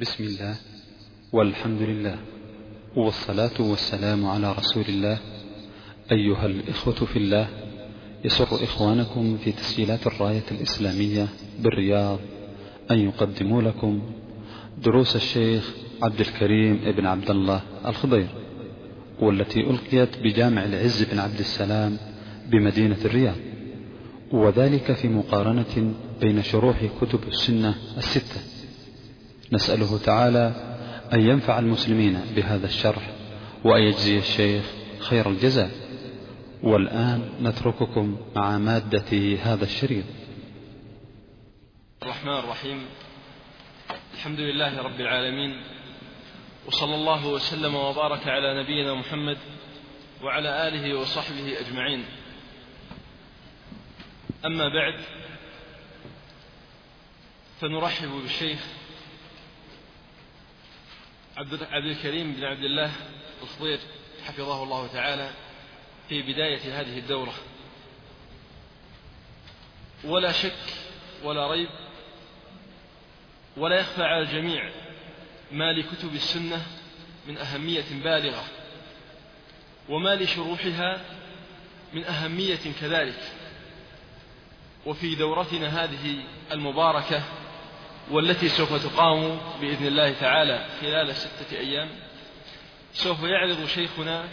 بسم الله والحمد لله والصلاة والسلام على رسول الله. أيها الإخوة في الله يسر إخوانكم في تسجيلات الراية الإسلامية بالرياض أن يقدموا لكم دروس الشيخ عبد الكريم بن عبد الله الخضير والتي ألقيت بجامع العز بن عبد السلام بمدينة الرياض وذلك في مقارنة بين شروح كتب السنة الستة. نسأله تعالى أن ينفع المسلمين بهذا الشرح وأن يجزي الشيخ خير الجزاء. والآن نترككم مع مادة هذا الشريط. الرحمن الرحيم. الحمد لله رب العالمين. وصلى الله وسلم وبارك على نبينا محمد وعلى آله وصحبه أجمعين. أما بعد فنرحب بالشيخ عبد الكريم بن عبد الله الخضير حفظه الله تعالى في بداية هذه الدورة. ولا شك ولا ريب ولا يخفى على الجميع ما لكتب السنة من أهمية بالغة وما لشروحها من أهمية كذلك. وفي دورتنا هذه المباركة والتي سوف تقام بإذن الله تعالى خلال ستة أيام سوف يعرض شيخنا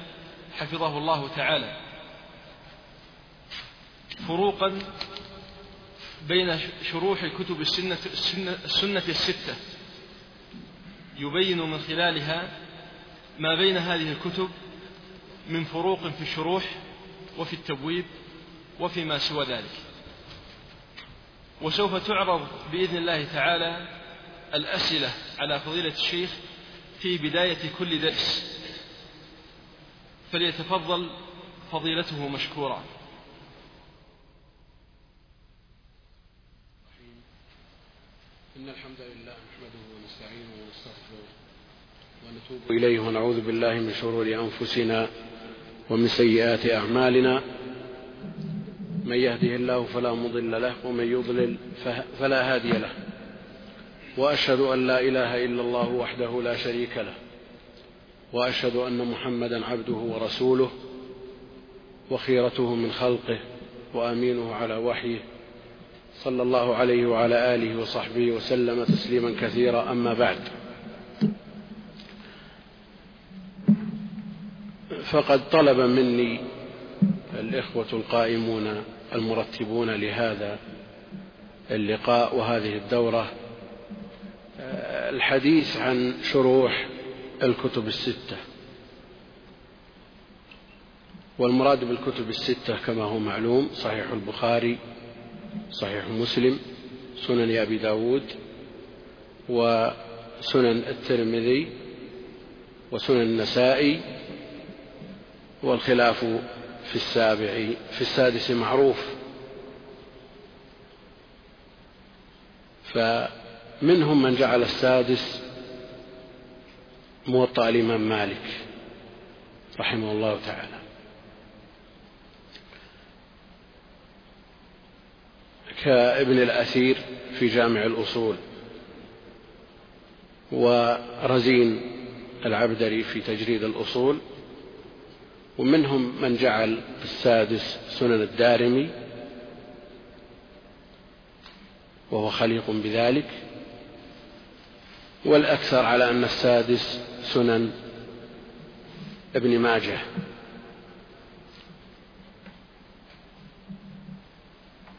حفظه الله تعالى فروقا بين شروح كتب السنة, السنة, السنة الستة. يبين من خلالها ما بين هذه الكتب من فروق في الشروح وفي التبويب وفيما سوى ذلك. وسوف تعرض بإذن الله تعالى الأسئلة على فضيلة الشيخ في بداية كل درس. فليتفضل فضيلته مشكورا إن الحمد لله نحمده ونستعينه ونستغفره ونتوب إليه ونعوذ بالله من شرور أنفسنا ومن سيئات أعمالنا. من يهده الله فلا مضل له ومن يضلل فلا هادي له. وأشهد أن لا إله إلا الله وحده لا شريك له. وأشهد أن محمدا عبده ورسوله وخيرته من خلقه وأمينه على وحيه. صلى الله عليه وعلى آله وصحبه وسلم تسليما كثيرا. أما بعد فقد طلب مني الإخوة القائمون المرتبون لهذا اللقاء وهذه الدورة الحديث عن شروح الكتب الستة. والمراد بالكتب الستة كما هو معلوم صحيح البخاري صحيح مسلم سنن أبي داود وسنن الترمذي وسنن النسائي والخلاف في السابع في السادس معروف. فمنهم من جعل السادس موطأ الإمام مالك رحمه الله تعالى. كابن الأثير في جامع الأصول ورزين العبدري في تجريد الأصول. ومنهم من جعل السادس سنن الدارمي وهو خليق بذلك والأكثر على أن السادس سنن ابن ماجه.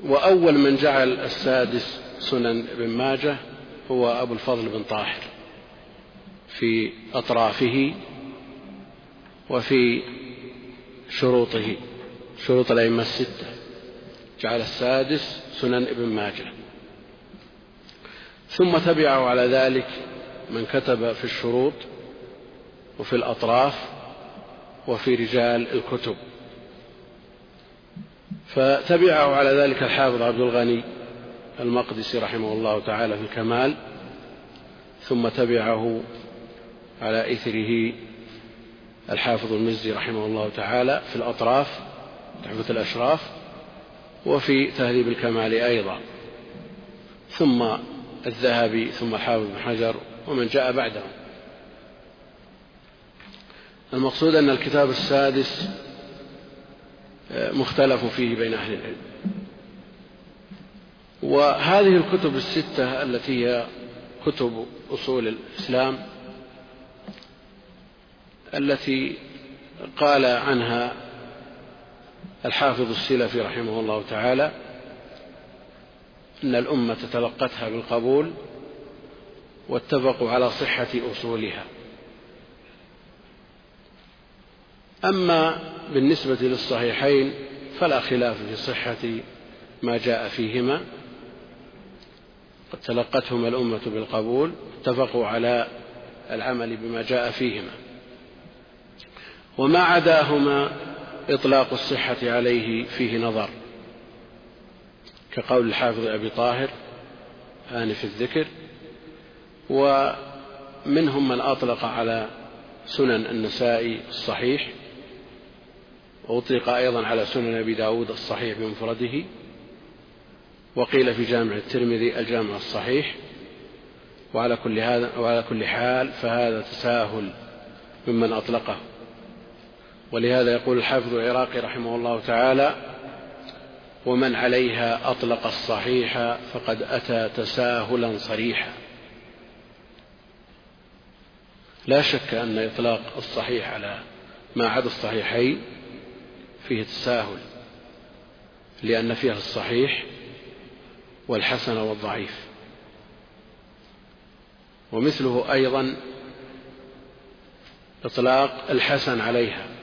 وأول من جعل السادس سنن ابن ماجه هو أبو الفضل بن طاهر في أطرافه وفي شروطه شروط الأئمة الستة. جعل السادس سنن ابن ماجه. ثم تبعه على ذلك من كتب في الشروط وفي الأطراف وفي رجال الكتب. فتبعه على ذلك الحافظ عبد الغني المقدسي رحمه الله تعالى في الكمال. ثم تبعه على إثره الحافظ المزي رحمه الله تعالى في الأطراف تحفة الأشراف وفي تهذيب الكمال أيضا. ثم الذهبي ثم الحافظ بن حجر ومن جاء بعدهم. المقصود أن الكتاب السادس آه، مختلف فيه بين أهل العلم. وهذه الكتب الستة التي هي كتب أصول الإسلام التي قال عنها الحافظ السلفي رحمه الله تعالى أن الأمة تلقتها بالقبول واتفقوا على صحة أصولها. أما بالنسبة للصحيحين فلا خلاف في صحة ما جاء فيهما. قد تلقتهما الأمة بالقبول اتفقوا على العمل بما جاء فيهما. وما عداهما إطلاق الصحة عليه فيه نظر. كقول الحافظ أبي طاهر آنف الذكر ومنهم من أطلق على سنن النسائي الصحيح وأطلق أيضا على سنن أبي داود الصحيح بمفرده وقيل في جامع الترمذي الجامع الصحيح وعلى كل هذا وعلى كل حال فهذا تساهل ممن أطلقه. ولهذا يقول الحافظ العراقي رحمه الله تعالى ومن عليها أطلق الصحيح فقد أتى تساهلا صريحا. لا شك أن إطلاق الصحيح على ما عدا الصحيحين فيه تساهل لأن فيها الصحيح والحسن والضعيف. ومثله أيضا إطلاق الحسن عليها.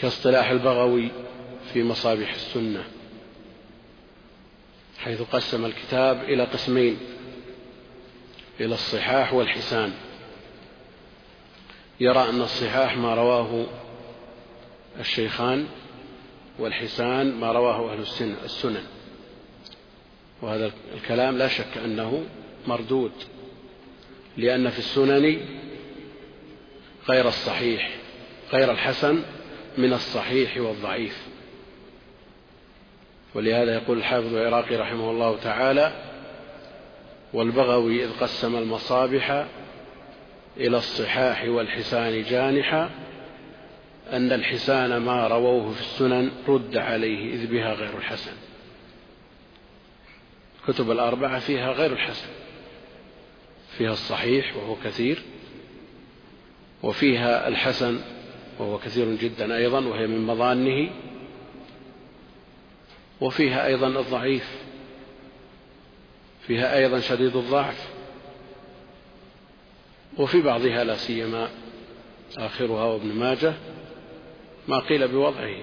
كاصطلاح البغوي في مصابيح السنة حيث قسم الكتاب إلى قسمين إلى الصحاح والحسان. يرى أن الصحاح ما رواه الشيخان والحسان ما رواه أهل السنن. وهذا الكلام لا شك أنه مردود لأن في السنن غير الصحيح غير الحسن من الصحيح والضعيف. ولهذا يقول الحافظ العراقي رحمه الله تعالى والبغوي إذ قسم المصابح إلى الصحاح والحسان جانحا أن الحسان ما رووه في السنن رد عليه إذ بها غير الحسن. كتب الأربعة فيها غير الحسن. فيها الصحيح وهو كثير وفيها الحسن وهو كثير جدا أيضا وهي من مظانه. وفيها أيضا الضعيف. فيها أيضا شديد الضعف. وفي بعضها لا سيما آخرها وابن ماجه ما قيل بوضعه.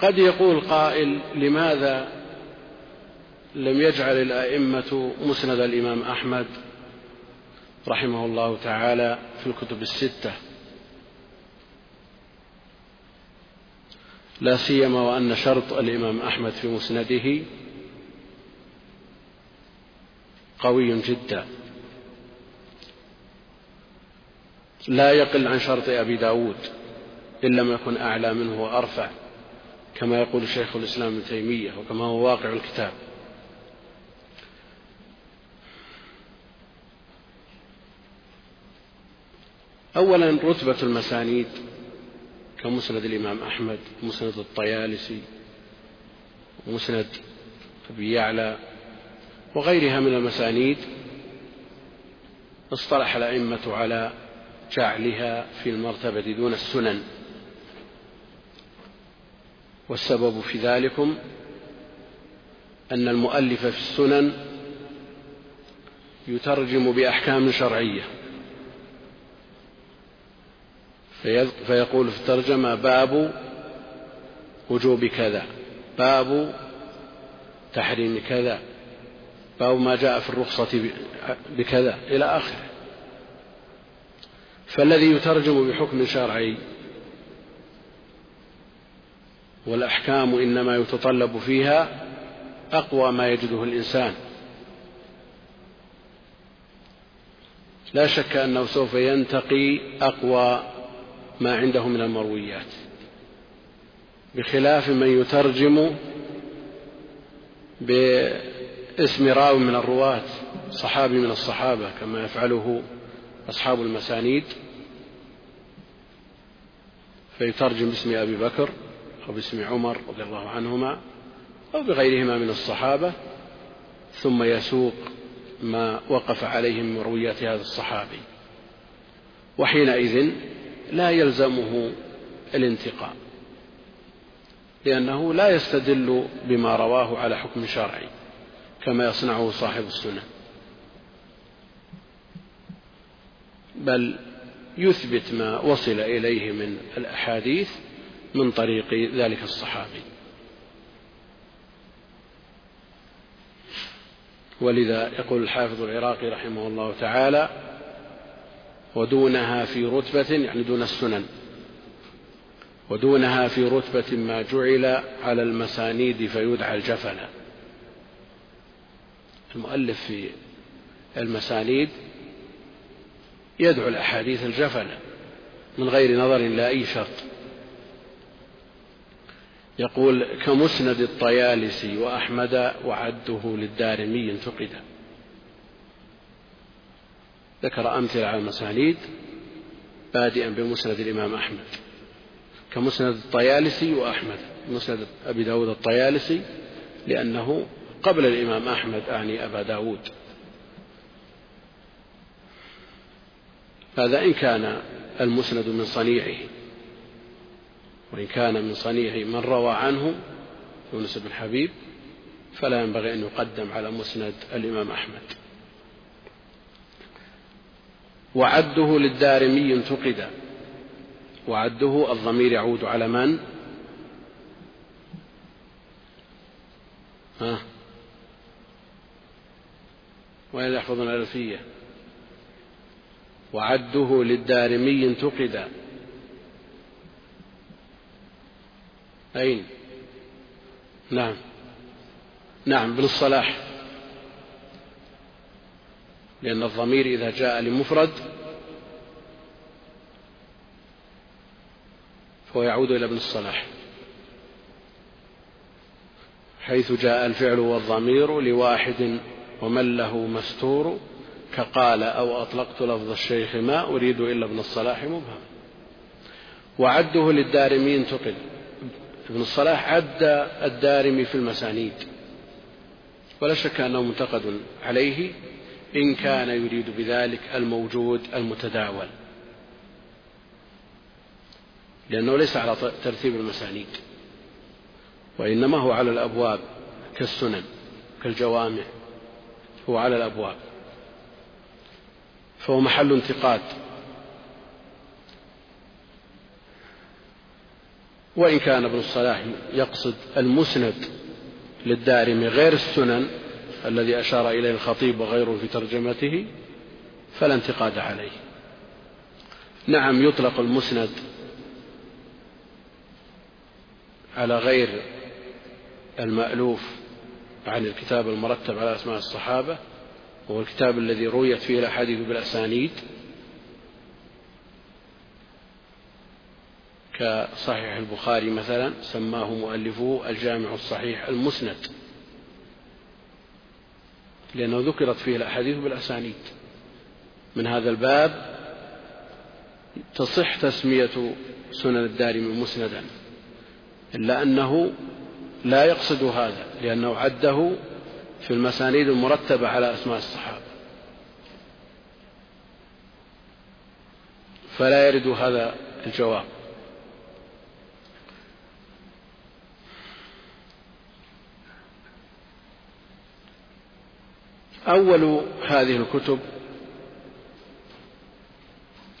قد يقول قائل لماذا لم يجعل الأئمة مسند الإمام أحمد رحمه الله تعالى في الكتب الستة. لا سيما وأن شرط الإمام أحمد في مسنده قوي جدا. لا يقل عن شرط أبي داود إن لم يكن أعلى منه وأرفع كما يقول شيخ الإسلام ابن تيمية وكما هو واقع الكتاب. أولا رتبة المسانيد كمسند الإمام أحمد ومسند الطيالسي ومسند أبي يعلى وغيرها من المسانيد. اصطلح الأئمة على جعلها في المرتبة دون السنن. والسبب في ذلكم أن المؤلف في السنن يترجم بأحكام شرعية. فيقول في الترجمة باب وجوب كذا باب تحريم كذا باب ما جاء في الرخصة بكذا إلى آخره. فالذي يترجم بحكم شرعي والأحكام إنما يتطلب فيها أقوى ما يجده الإنسان. لا شك أنه سوف ينتقي أقوى ما عنده من المرويات. بخلاف من يترجم باسم راو من الرواة صحابي من الصحابة كما يفعله أصحاب المسانيد فيترجم باسم أبي بكر أو باسم عمر رضي الله عنهما أو بغيرهما من الصحابة ثم يسوق ما وقف عليه من مرويات هذا الصحابي. وحينئذ لا يلزمه الانتقاء لأنه لا يستدل بما رواه على حكم شرعي كما يصنعه صاحب السنة بل يثبت ما وصل إليه من الأحاديث من طريق ذلك الصحابي. ولذا يقول الحافظ العراقي رحمه الله تعالى ودونها في رتبة يعني دون السنن. ودونها في رتبة ما جعل على المسانيد فيدعى الجفنة المؤلف في المسانيد يدعو الأحاديث الجفنة من غير نظر إلى أي شرط. يقول كمسند الطيالسي وأحمد وعده للدارمي انتقدا ذكر أمثلة على المسانيد بادئا بمسند الإمام أحمد كمسند الطيالسي وأحمد مسند أبي داود الطيالسي لأنه قبل الإمام أحمد أعني أبا داود. هذا إن كان المسند من صنيعه وإن كان من صنيع من روى عنه يونس بن حبيب فلا ينبغي أن يقدم على مسند الإمام أحمد. وعده للدارمي انتقد وعده الضمير يعود على من؟ ها؟ وين يحفظون الألفية؟ وعده للدارمي انتقد أين؟ نعم. نعم ابن الصلاح لأن الضمير إذا جاء لمفرد فهو يعود إلى ابن الصلاح. حيث جاء الفعل والضمير لواحد ومن له مستور كقال أو أطلقت لفظ الشيخ ما أريد إلا ابن الصلاح مبهم. وعده للدارمي انتقل ابن الصلاح عد الدارمي في المسانيد. ولا شك أنه منتقد عليه. إن كان يريد بذلك الموجود المتداول. لأنه ليس على ترتيب المسانيد وإنما هو على الأبواب كالسنن كالجوامع هو على الأبواب. فهو محل انتقاد. وإن كان ابن الصلاح يقصد المسند للدارمي غير السنن الذي أشار إليه الخطيب وغيره في ترجمته فلا انتقاد عليه. نعم يطلق المسند على غير المألوف عن الكتاب المرتب على أسماء الصحابة وهو الكتاب الذي رويت فيه الأحاديث بالأسانيد كصحيح البخاري مثلا سماه مؤلفه الجامع الصحيح المسند. لأنه ذكرت فيه الأحاديث بالأسانيد. من هذا الباب تصح تسمية سنن الدارمي مسندا إلا أنه لا يقصد هذا لأنه عده في المسانيد المرتبة على أسماء الصحابة. فلا يرد هذا الجواب. أول هذه الكتب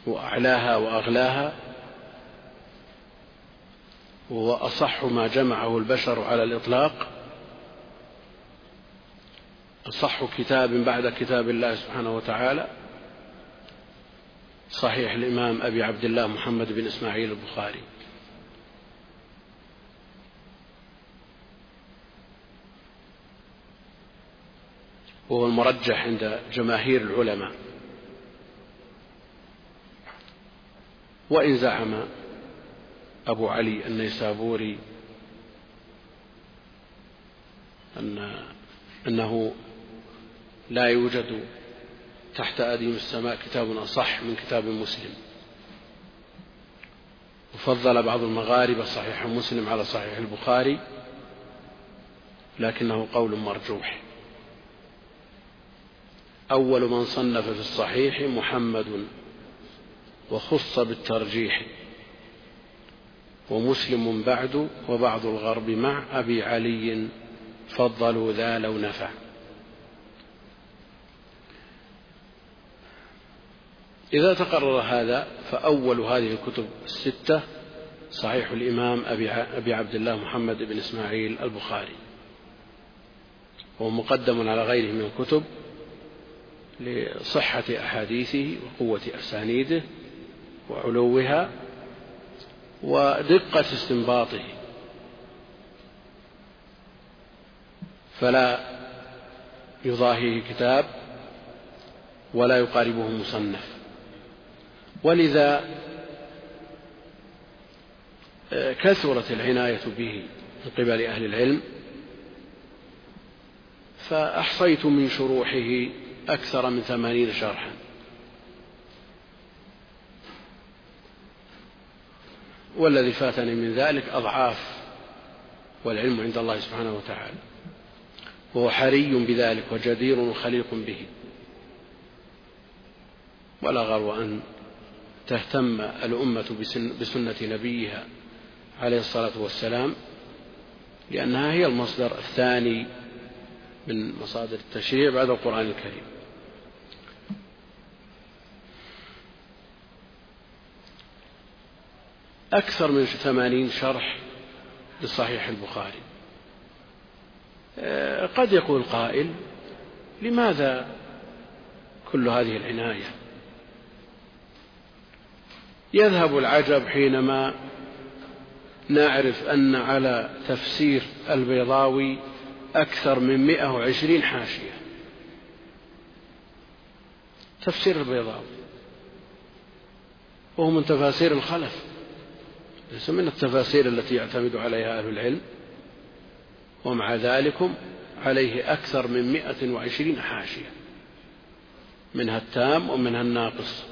وأعلاها وأغلاها وأصح ما جمعه البشر على الإطلاق أصح كتاب بعد كتاب الله سبحانه وتعالى صحيح الإمام أبي عبد الله محمد بن إسماعيل البخاري. وهو المرجح عند جماهير العلماء. وإن زعم أبو علي النيسابوري أن أنه لا يوجد تحت أديم السماء كتاب أصح من كتاب مسلم. وفضل بعض المغاربة صحيح مسلم على صحيح البخاري لكنه قول مرجوح. أول من صنف في الصحيح محمد وخص بالترجيح ومسلم بعد وبعض الغرب مع أبي علي فضلوا ذا لو نفع. إذا تقرر هذا فأول هذه الكتب الستة صحيح الإمام أبي عبد الله محمد بن إسماعيل البخاري وهو مقدم على غيره من الكتب. لصحة أحاديثه وقوة أسانيده وعلوها ودقة استنباطه. فلا يضاهيه كتاب ولا يقاربه مصنف. ولذا آه، كثرت العناية به من قبل أهل العلم فأحصيت من شروحه أكثر من ثمانين شرحا. والذي فاتني من ذلك أضعاف والعلم عند الله سبحانه وتعالى. وهو حري بذلك وجدير وخليق به. ولا غرو أن تهتم الأمة بسنة نبيها عليه الصلاة والسلام لأنها هي المصدر الثاني من مصادر التشريع بعد القرآن الكريم. أكثر من ثمانين شرح لصحيح البخاري. آه، قد يقول قائل لماذا كل هذه العناية؟ يذهب العجب حينما نعرف أن على تفسير البيضاوي أكثر من مئة وعشرين حاشية. تفسير البيضاوي وهو من تفاسير الخلف. ليس من التفاسير التي يعتمد عليها أهل العلم ومع ذلك عليه أكثر من مئة وعشرين حاشية منها التام ومنها الناقص.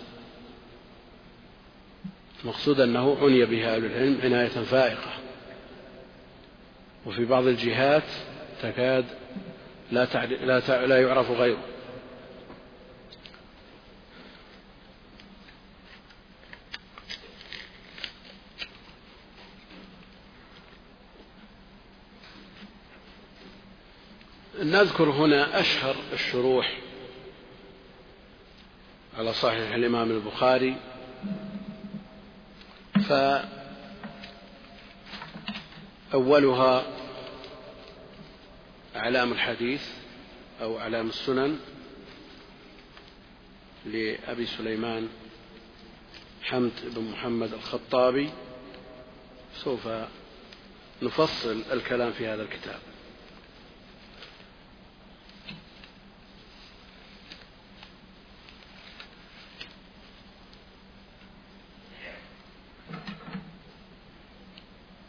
المقصود أنه عني بها أهل العلم عناية فائقة. وفي بعض الجهات تكاد لا, لا, لا يعرف غيره. نذكر هنا أشهر الشروح على صحيح الإمام البخاري. فأولها أعلام الحديث أو أعلام السنن لأبي سليمان حمد بن محمد الخطابي. سوف نفصل الكلام في هذا الكتاب.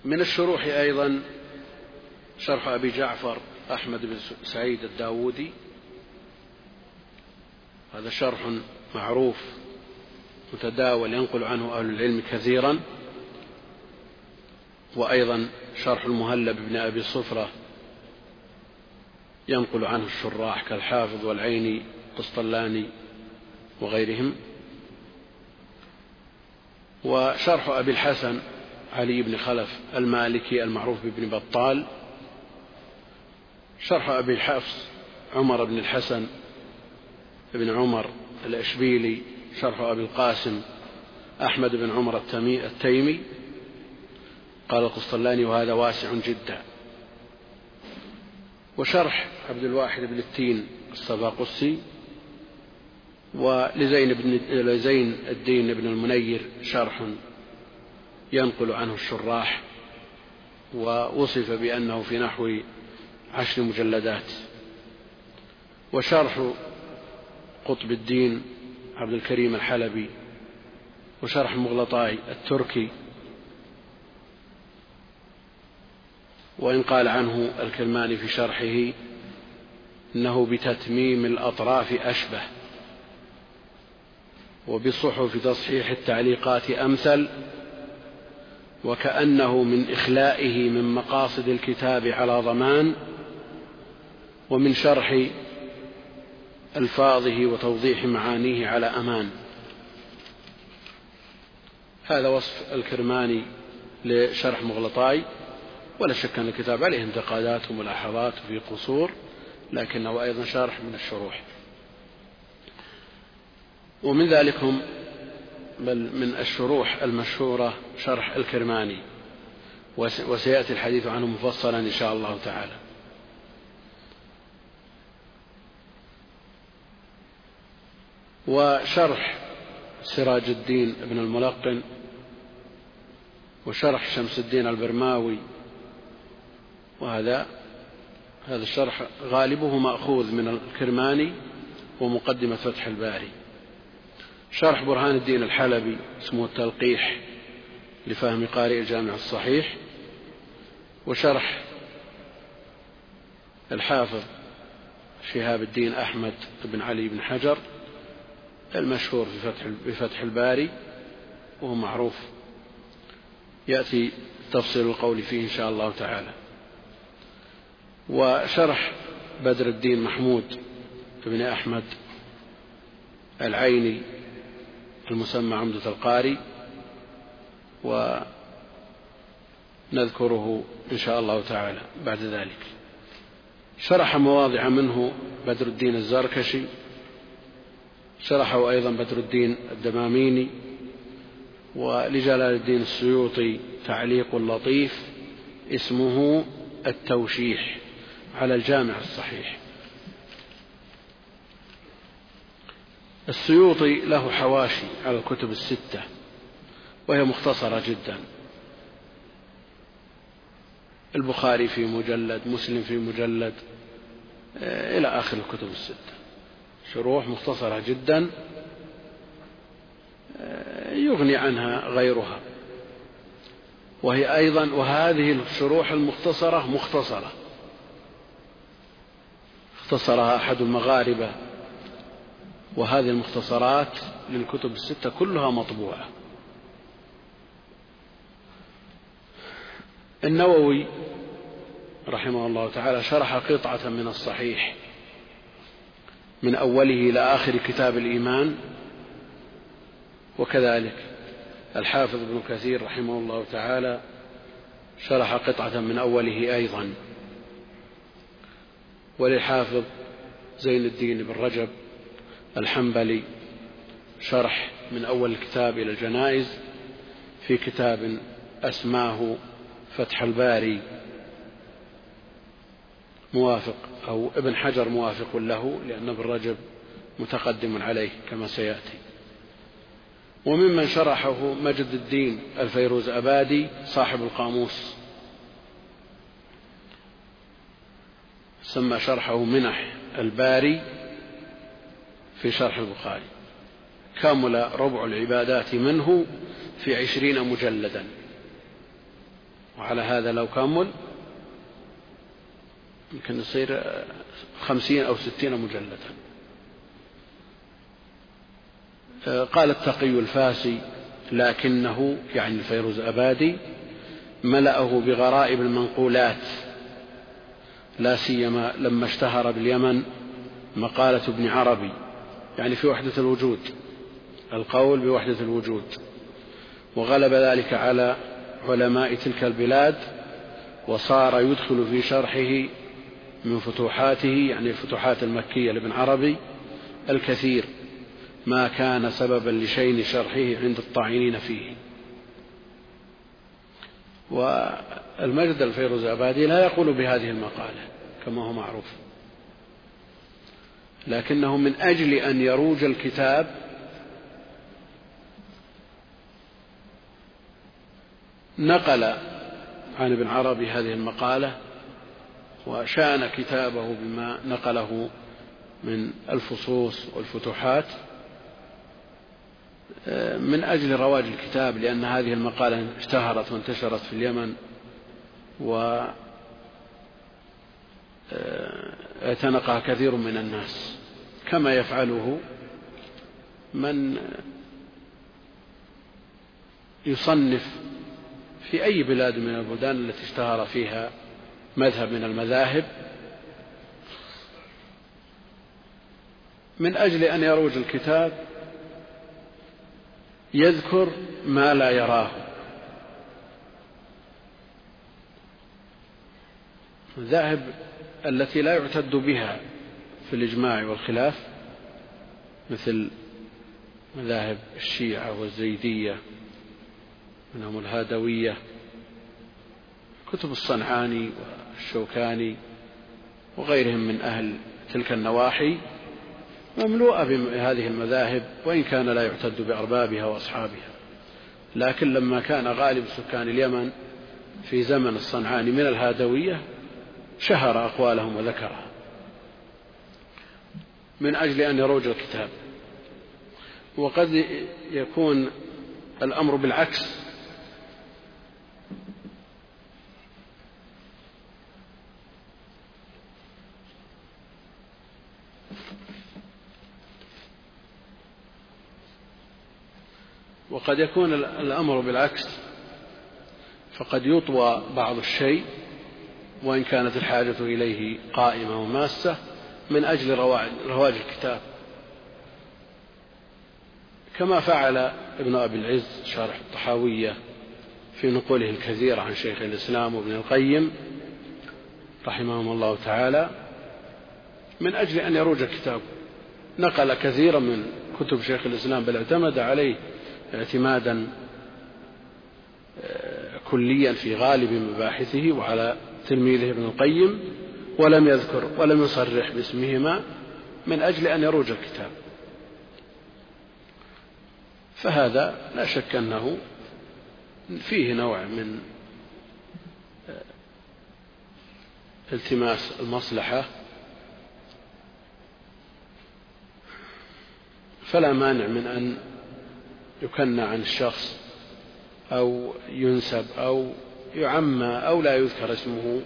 من الشروح أيضا شرح أبي جعفر أحمد بن سعيد الداودي هذا شرح معروف متداول ينقل عنه أهل العلم كثيرا. وأيضا شرح المهلب بن أبي صفرة ينقل عنه الشراح كالحافظ والعيني قسطلاني وغيرهم. وشرح أبي الحسن علي بن خلف المالكي المعروف بابن بطال شرح أبي الحفص عمر بن الحسن بن عمر الأشبيلي شرح أبي القاسم أحمد بن عمر التيمي. قال القسطلاني وهذا واسع جدا. وشرح عبد الواحد بن التين الصفاقسي ولزين بن لزين الدين بن المنير شرح ينقل عنه الشراح ووصف بأنه في نحو عشر مجلدات. وشرح قطب الدين عبد الكريم الحلبي وشرح مغلطاي التركي وإن قال عنه الكرماني في شرحه إنه بتتميم الأطراف أشبه وبصحف تصحيح التعليقات أمثل وكأنه من إخلائه من مقاصد الكتاب على ضمان ومن شرح ألفاظه وتوضيح معانيه على أمان. هذا وصف الكرماني لشرح مغلطاي. ولا شك أن الكتاب عليه انتقادات وملاحظات وفي قصور لكنه أيضا شارح من الشروح. ومن ذلك هم بل من الشروح المشهورة شرح الكرماني. وسيأتي الحديث عنه مفصلا إن شاء الله تعالى. وشرح سراج الدين ابن الملقن وشرح شمس الدين البرماوي وهذا هذا الشرح غالبه مأخوذ من الكرماني ومقدمة فتح الباري. شرح برهان الدين الحلبي اسمه التلقيح لفهم قارئ الجامع الصحيح وشرح الحافظ شهاب الدين أحمد بن علي بن حجر المشهور في فتح بفتح الباري وهو معروف. يأتي تفصيل القول فيه إن شاء الله تعالى. وشرح بدر الدين محمود بن أحمد العيني المسمى عمدة القاري ونذكره إن شاء الله تعالى بعد ذلك. شرح مواضع منه بدر الدين الزركشي شرحه أيضا بدر الدين الدماميني ولجلال الدين السيوطي تعليق لطيف اسمه التوشيح على الجامع الصحيح. السيوطي له حواشي على الكتب الستة وهي مختصرة جدا. البخاري في مجلد مسلم في مجلد آه، إلى آخر الكتب الستة. شروح مختصرة جدا آه، يغني عنها غيرها. وهي أيضا وهذه الشروح المختصرة مختصرة. اختصرها أحد المغاربة. وهذه المختصرات للكتب الستة كلها مطبوعة. النووي رحمه الله تعالى شرح قطعة من الصحيح من أوله إلى آخر كتاب الإيمان وكذلك الحافظ ابن كثير رحمه الله تعالى شرح قطعة من أوله أيضا. وللحافظ زين الدين بن رجب الحنبلي شرح من أول الكتاب إلى الجنائز في كتاب أسماه فتح الباري. موافق أو ابن حجر موافق له لأن ابن رجب متقدم عليه كما سيأتي. وممن شرحه مجد الدين الفيروز أبادي صاحب القاموس. سمى شرحه منح الباري في شرح البخاري. كمل ربع العبادات منه في عشرين مجلدا. وعلى هذا لو كمل يمكن يصير خمسين أو ستين مجلدا. قال التقي الفاسي لكنه يعني الفيروز أبادي ملأه بغرائب المنقولات لا سيما لما اشتهر باليمن مقالة ابن عربي يعني في وحدة الوجود القول بوحدة الوجود. وغلب ذلك على علماء تلك البلاد وصار يدخل في شرحه من فتوحاته يعني الفتوحات المكية لابن عربي الكثير ما كان سببا لشين شرحه عند الطاعنين فيه. والمجد الفيروز أبادي لا يقول بهذه المقالة كما هو معروف. لكنه من أجل أن يروج الكتاب نقل عن ابن عربي هذه المقالة وشان كتابه بما نقله من الفصوص والفتوحات من أجل رواج الكتاب لأن هذه المقالة اشتهرت وانتشرت في اليمن آه، اعتنقها كثير من الناس. كما يفعله من يصنف في أي بلاد من البلدان التي اشتهر فيها مذهب من المذاهب من أجل أن يروج الكتاب يذكر ما لا يراه. المذاهب التي لا يعتد بها في الإجماع والخلاف مثل مذاهب الشيعة والزيدية منهم الهادوية كتب الصنعاني والشوكاني وغيرهم من أهل تلك النواحي مملوءة بهذه المذاهب وإن كان لا يعتد بأربابها وأصحابها. لكن لما كان غالب سكان اليمن في زمن الصنعاني من الهادوية شهر أقوالهم وذكرها من أجل أن يروج الكتاب. وقد يكون الأمر بالعكس. وقد يكون الأمر بالعكس. فقد يطوى بعض الشيء. وإن كانت الحاجة إليه قائمة وماسة من أجل رواج الكتاب. كما فعل ابن أبي العز شارح الطحاوية في نقوله الكثير عن شيخ الإسلام وابن القيم رحمهم الله تعالى من أجل أن يروج الكتاب. نقل كثيرا من كتب شيخ الإسلام بل اعتمد عليه اعتمادا آه، كليا في غالب مباحثه وعلى تلميذه ابن القيم ولم يذكر ولم يصرح باسمهما من أجل أن يروج الكتاب. فهذا لا شك أنه فيه نوع من التماس المصلحة. فلا مانع من أن يكنى عن الشخص أو ينسب أو يعمى أو لا يذكر اسمه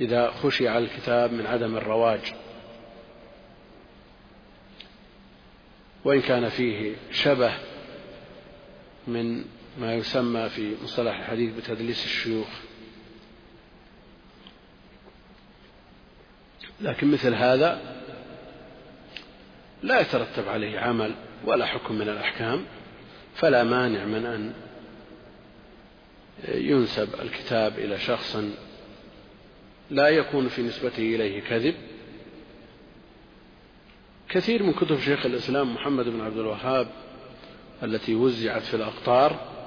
إذا خشي على الكتاب من عدم الرواج. وإن كان فيه شبه من ما يسمى في مصطلح الحديث بتدليس الشيوخ. لكن مثل هذا لا يترتب عليه عمل ولا حكم من الأحكام فلا مانع من أن ينسب الكتاب إلى شخص لا يكون في نسبته إليه كذب. كثير من كتب شيخ الإسلام محمد بن عبد الوهاب التي وزعت في الأقطار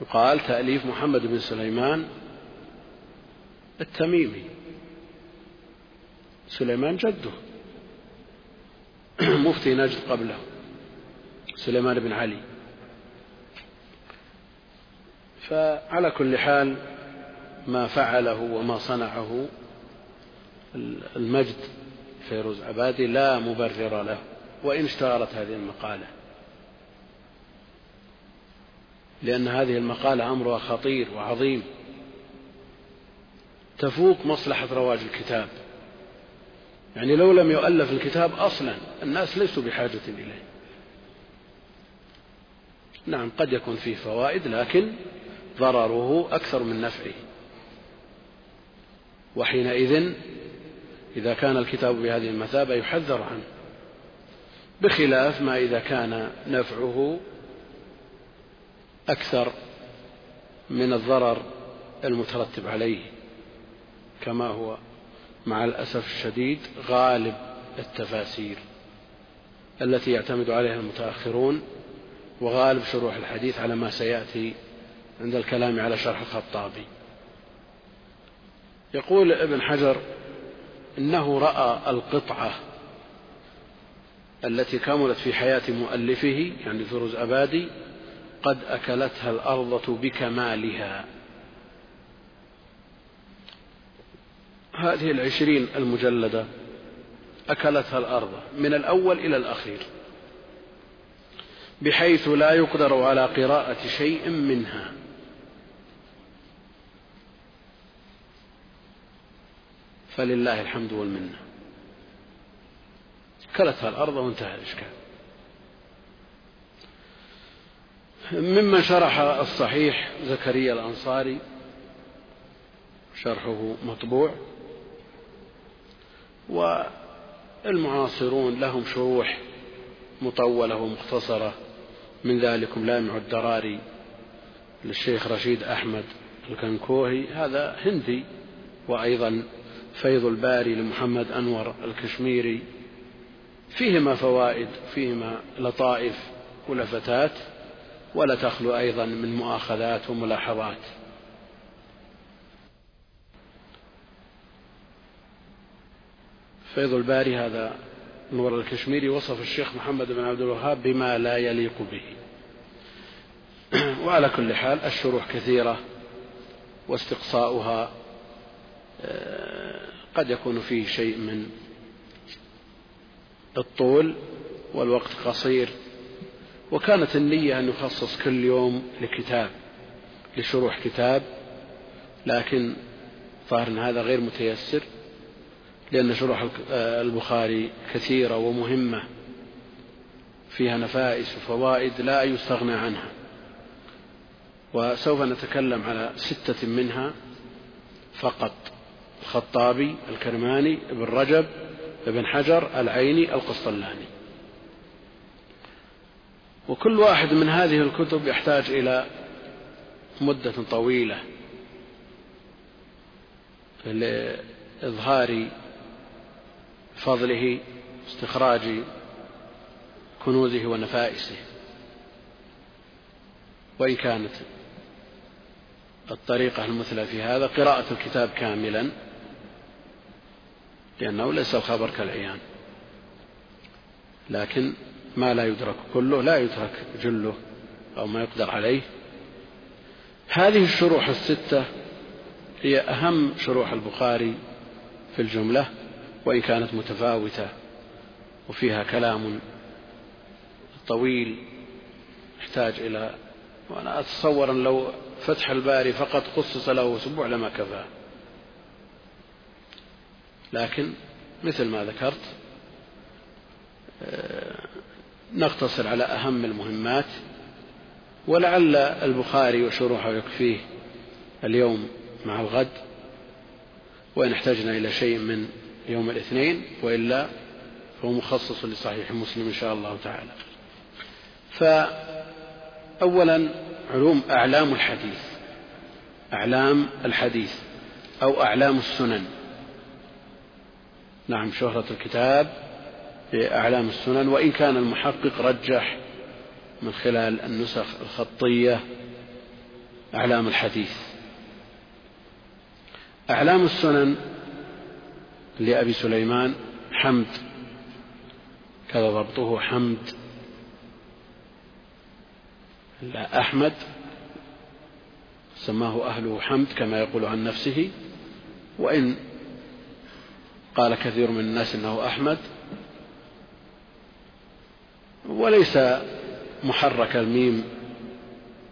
يقال تأليف محمد بن سليمان التميمي. سليمان جده. مفتي نجد قبله. سليمان بن علي. فعلى كل حال ما فعله وما صنعه المجد فيروز عبادي لا مبرر له وإن اشتهرت هذه المقالة. لأن هذه المقالة أمرها خطير وعظيم. تفوق مصلحة رواج الكتاب. يعني لو لم يؤلف الكتاب أصلا الناس ليسوا بحاجة إليه. نعم قد يكون فيه فوائد لكن ضرره أكثر من نفعه. وحينئذ إذا كان الكتاب بهذه المثابة يحذر عنه بخلاف ما إذا كان نفعه أكثر من الضرر المترتب عليه. كما هو مع الأسف الشديد غالب التفاسير التي يعتمد عليها المتأخرون وغالب شروح الحديث على ما سيأتي عند الكلام على شرح الخطابي. يقول ابن حجر إنه رأى القطعة التي كملت في حياة مؤلفه يعني فيروز أبادي قد أكلتها الأرضة بكمالها. هذه العشرين المجلدة أكلتها الأرض من الأول إلى الأخير بحيث لا يقدر على قراءة شيء منها. فلله الحمد والمنة. كلتها الأرض وانتهى الإشكال. ممن شرح الصحيح زكريا الأنصاري شرحه مطبوع. والمعاصرون لهم شروح مطولة ومختصرة. من ذلكم لامع الدراري للشيخ رشيد أحمد الكنكوهي. هذا هندي وأيضا فيض الباري لمحمد أنور الكشميري. فيهما فوائد فيهما لطائف ولفتات ولا تخلو أيضا من مؤاخذات وملاحظات. فيض الباري هذا نور الكشميري وصف الشيخ محمد بن عبد الوهاب بما لا يليق به. وعلى كل حال الشروح كثيرة واستقصاؤها قد يكون فيه شيء من الطول والوقت قصير وكانت النية أن يخصص كل يوم لكتاب لشروح كتاب لكن ظاهر أن هذا غير متيسر لأن شروح البخاري كثيرة ومهمة فيها نفائس وفوائد لا يستغنى عنها. وسوف نتكلم على ستة منها فقط. الخطابي الكرماني ابن رجب ابن حجر العيني القسطلاني. وكل واحد من هذه الكتب يحتاج إلى مدة طويلة لإظهار فضله استخراج كنوزه ونفائسه. وإن كانت الطريقة المثلى في هذا قراءة الكتاب كاملا. لأنه ليس الخبر كالعيان. لكن ما لا يدرك كله لا يترك جله أو ما يقدر عليه. هذه الشروح الستة هي أهم شروح البخاري في الجملة وإن كانت متفاوتة وفيها كلام طويل يحتاج إلى وأنا أتصور أن لو فتح الباري فقط خصص له أسبوع لما كفاه. لكن مثل ما ذكرت آه، نقتصر على أهم المهمات ولعل البخاري وشروحه يكفيه اليوم مع الغد وإن احتجنا إلى شيء من يوم الاثنين وإلا فهو مخصص لصحيح مسلم إن شاء الله تعالى. فأولا علوم أعلام الحديث أعلام الحديث أو أعلام السنن. نعم شهرة الكتاب بأعلام السنن وإن كان المحقق رجح من خلال النسخ الخطية أعلام الحديث. أعلام السنن لأبي سليمان حمد كذا ضبطه حمد. لا أحمد سماه أهله حمد كما يقول عن نفسه وإن قال كثير من الناس إنه أحمد وليس محرك الميم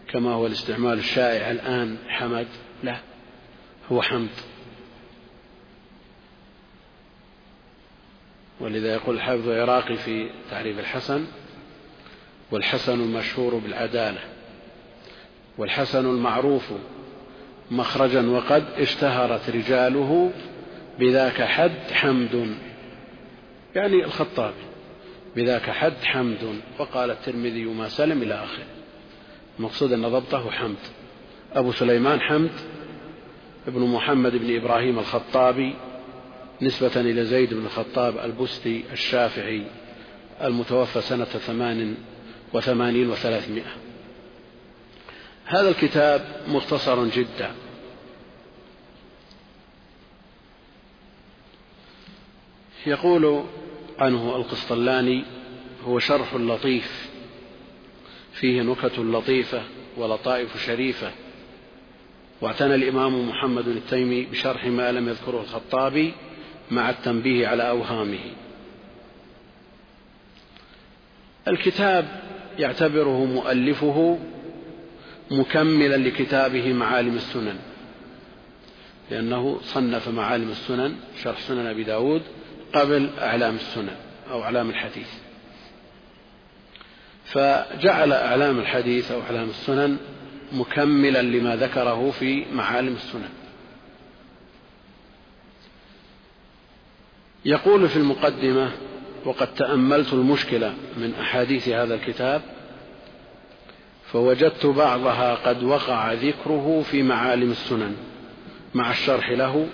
كما هو الاستعمال الشائع الآن حمد لا هو حمد. ولذا يقول الحافظ العراقي في تعريف الحسن والحسن المشهور بالعدالة والحسن المعروف مخرجا وقد اشتهرت رجاله بذاك حد حمد. يعني الخطابي بذاك حد حمد. وقال الترمذي ما سلم إلى آخره. المقصود أن ضبطه حمد. أبو سليمان حمد. ابن محمد بن إبراهيم الخطابي. نسبة إلى زيد بن الخطاب البستي الشافعي. المتوفى سنة ثمان وثمانين وثلاثمائة. هذا الكتاب مختصر جدا. يقول عنه القسطلاني هو شرح لطيف فيه نكت لطيفة ولطائف شريفة. واعتنى الإمام محمد التيمي بشرح ما لم يذكره الخطابي مع التنبيه على أوهامه. الكتاب يعتبره مؤلفه مكملا لكتابه معالم السنن لأنه صنف معالم السنن شرح سنن أبي داود قبل أعلام السنن أو أعلام الحديث. فجعل أعلام الحديث أو أعلام السنن مكملا لما ذكره في معالم السنن. يقول في المقدمة وقد تأملت المشكلة من أحاديث هذا الكتاب فوجدت بعضها قد وقع ذكره في معالم السنن مع الشرح له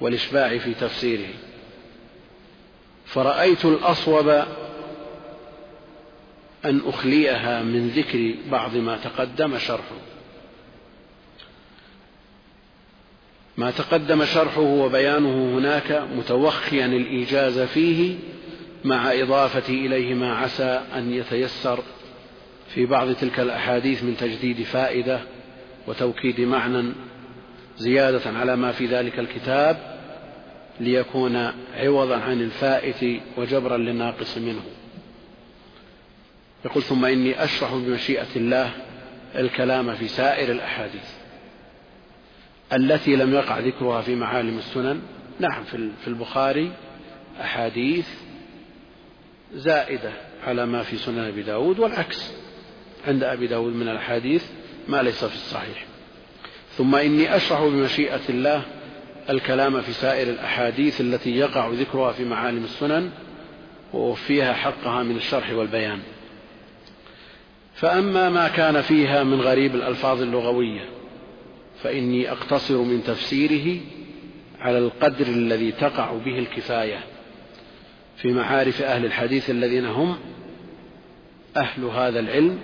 والإشباع في تفسيره. فرأيت الأصوب أن أخليها من ذكر بعض ما تقدم شرحه. ما تقدم شرحه وبيانه هناك متوخيا الإيجاز فيه مع إضافة إليه ما عسى أن يتيسر في بعض تلك الأحاديث من تجديد فائدة وتوكيد معنى زيادة على ما في ذلك الكتاب. ليكون عوضا عن الفائت وجبرا للناقص منه. يقول ثم إني أشرح بمشيئة الله الكلام في سائر الأحاديث التي لم يقع ذكرها في معالم السنن. نعم في البخاري أحاديث زائدة على ما في سنن أبي داود والعكس عند أبي داود من الأحاديث ما ليس في الصحيح. ثم إني أشرح بمشيئة الله الكلام في سائر الأحاديث التي يقع ذكرها في معالم السنن ووفيها حقها من الشرح والبيان. فأما ما كان فيها من غريب الألفاظ اللغوية فإني أقتصر من تفسيره على القدر الذي تقع به الكفاية في معارف أهل الحديث الذين هم أهل هذا العلم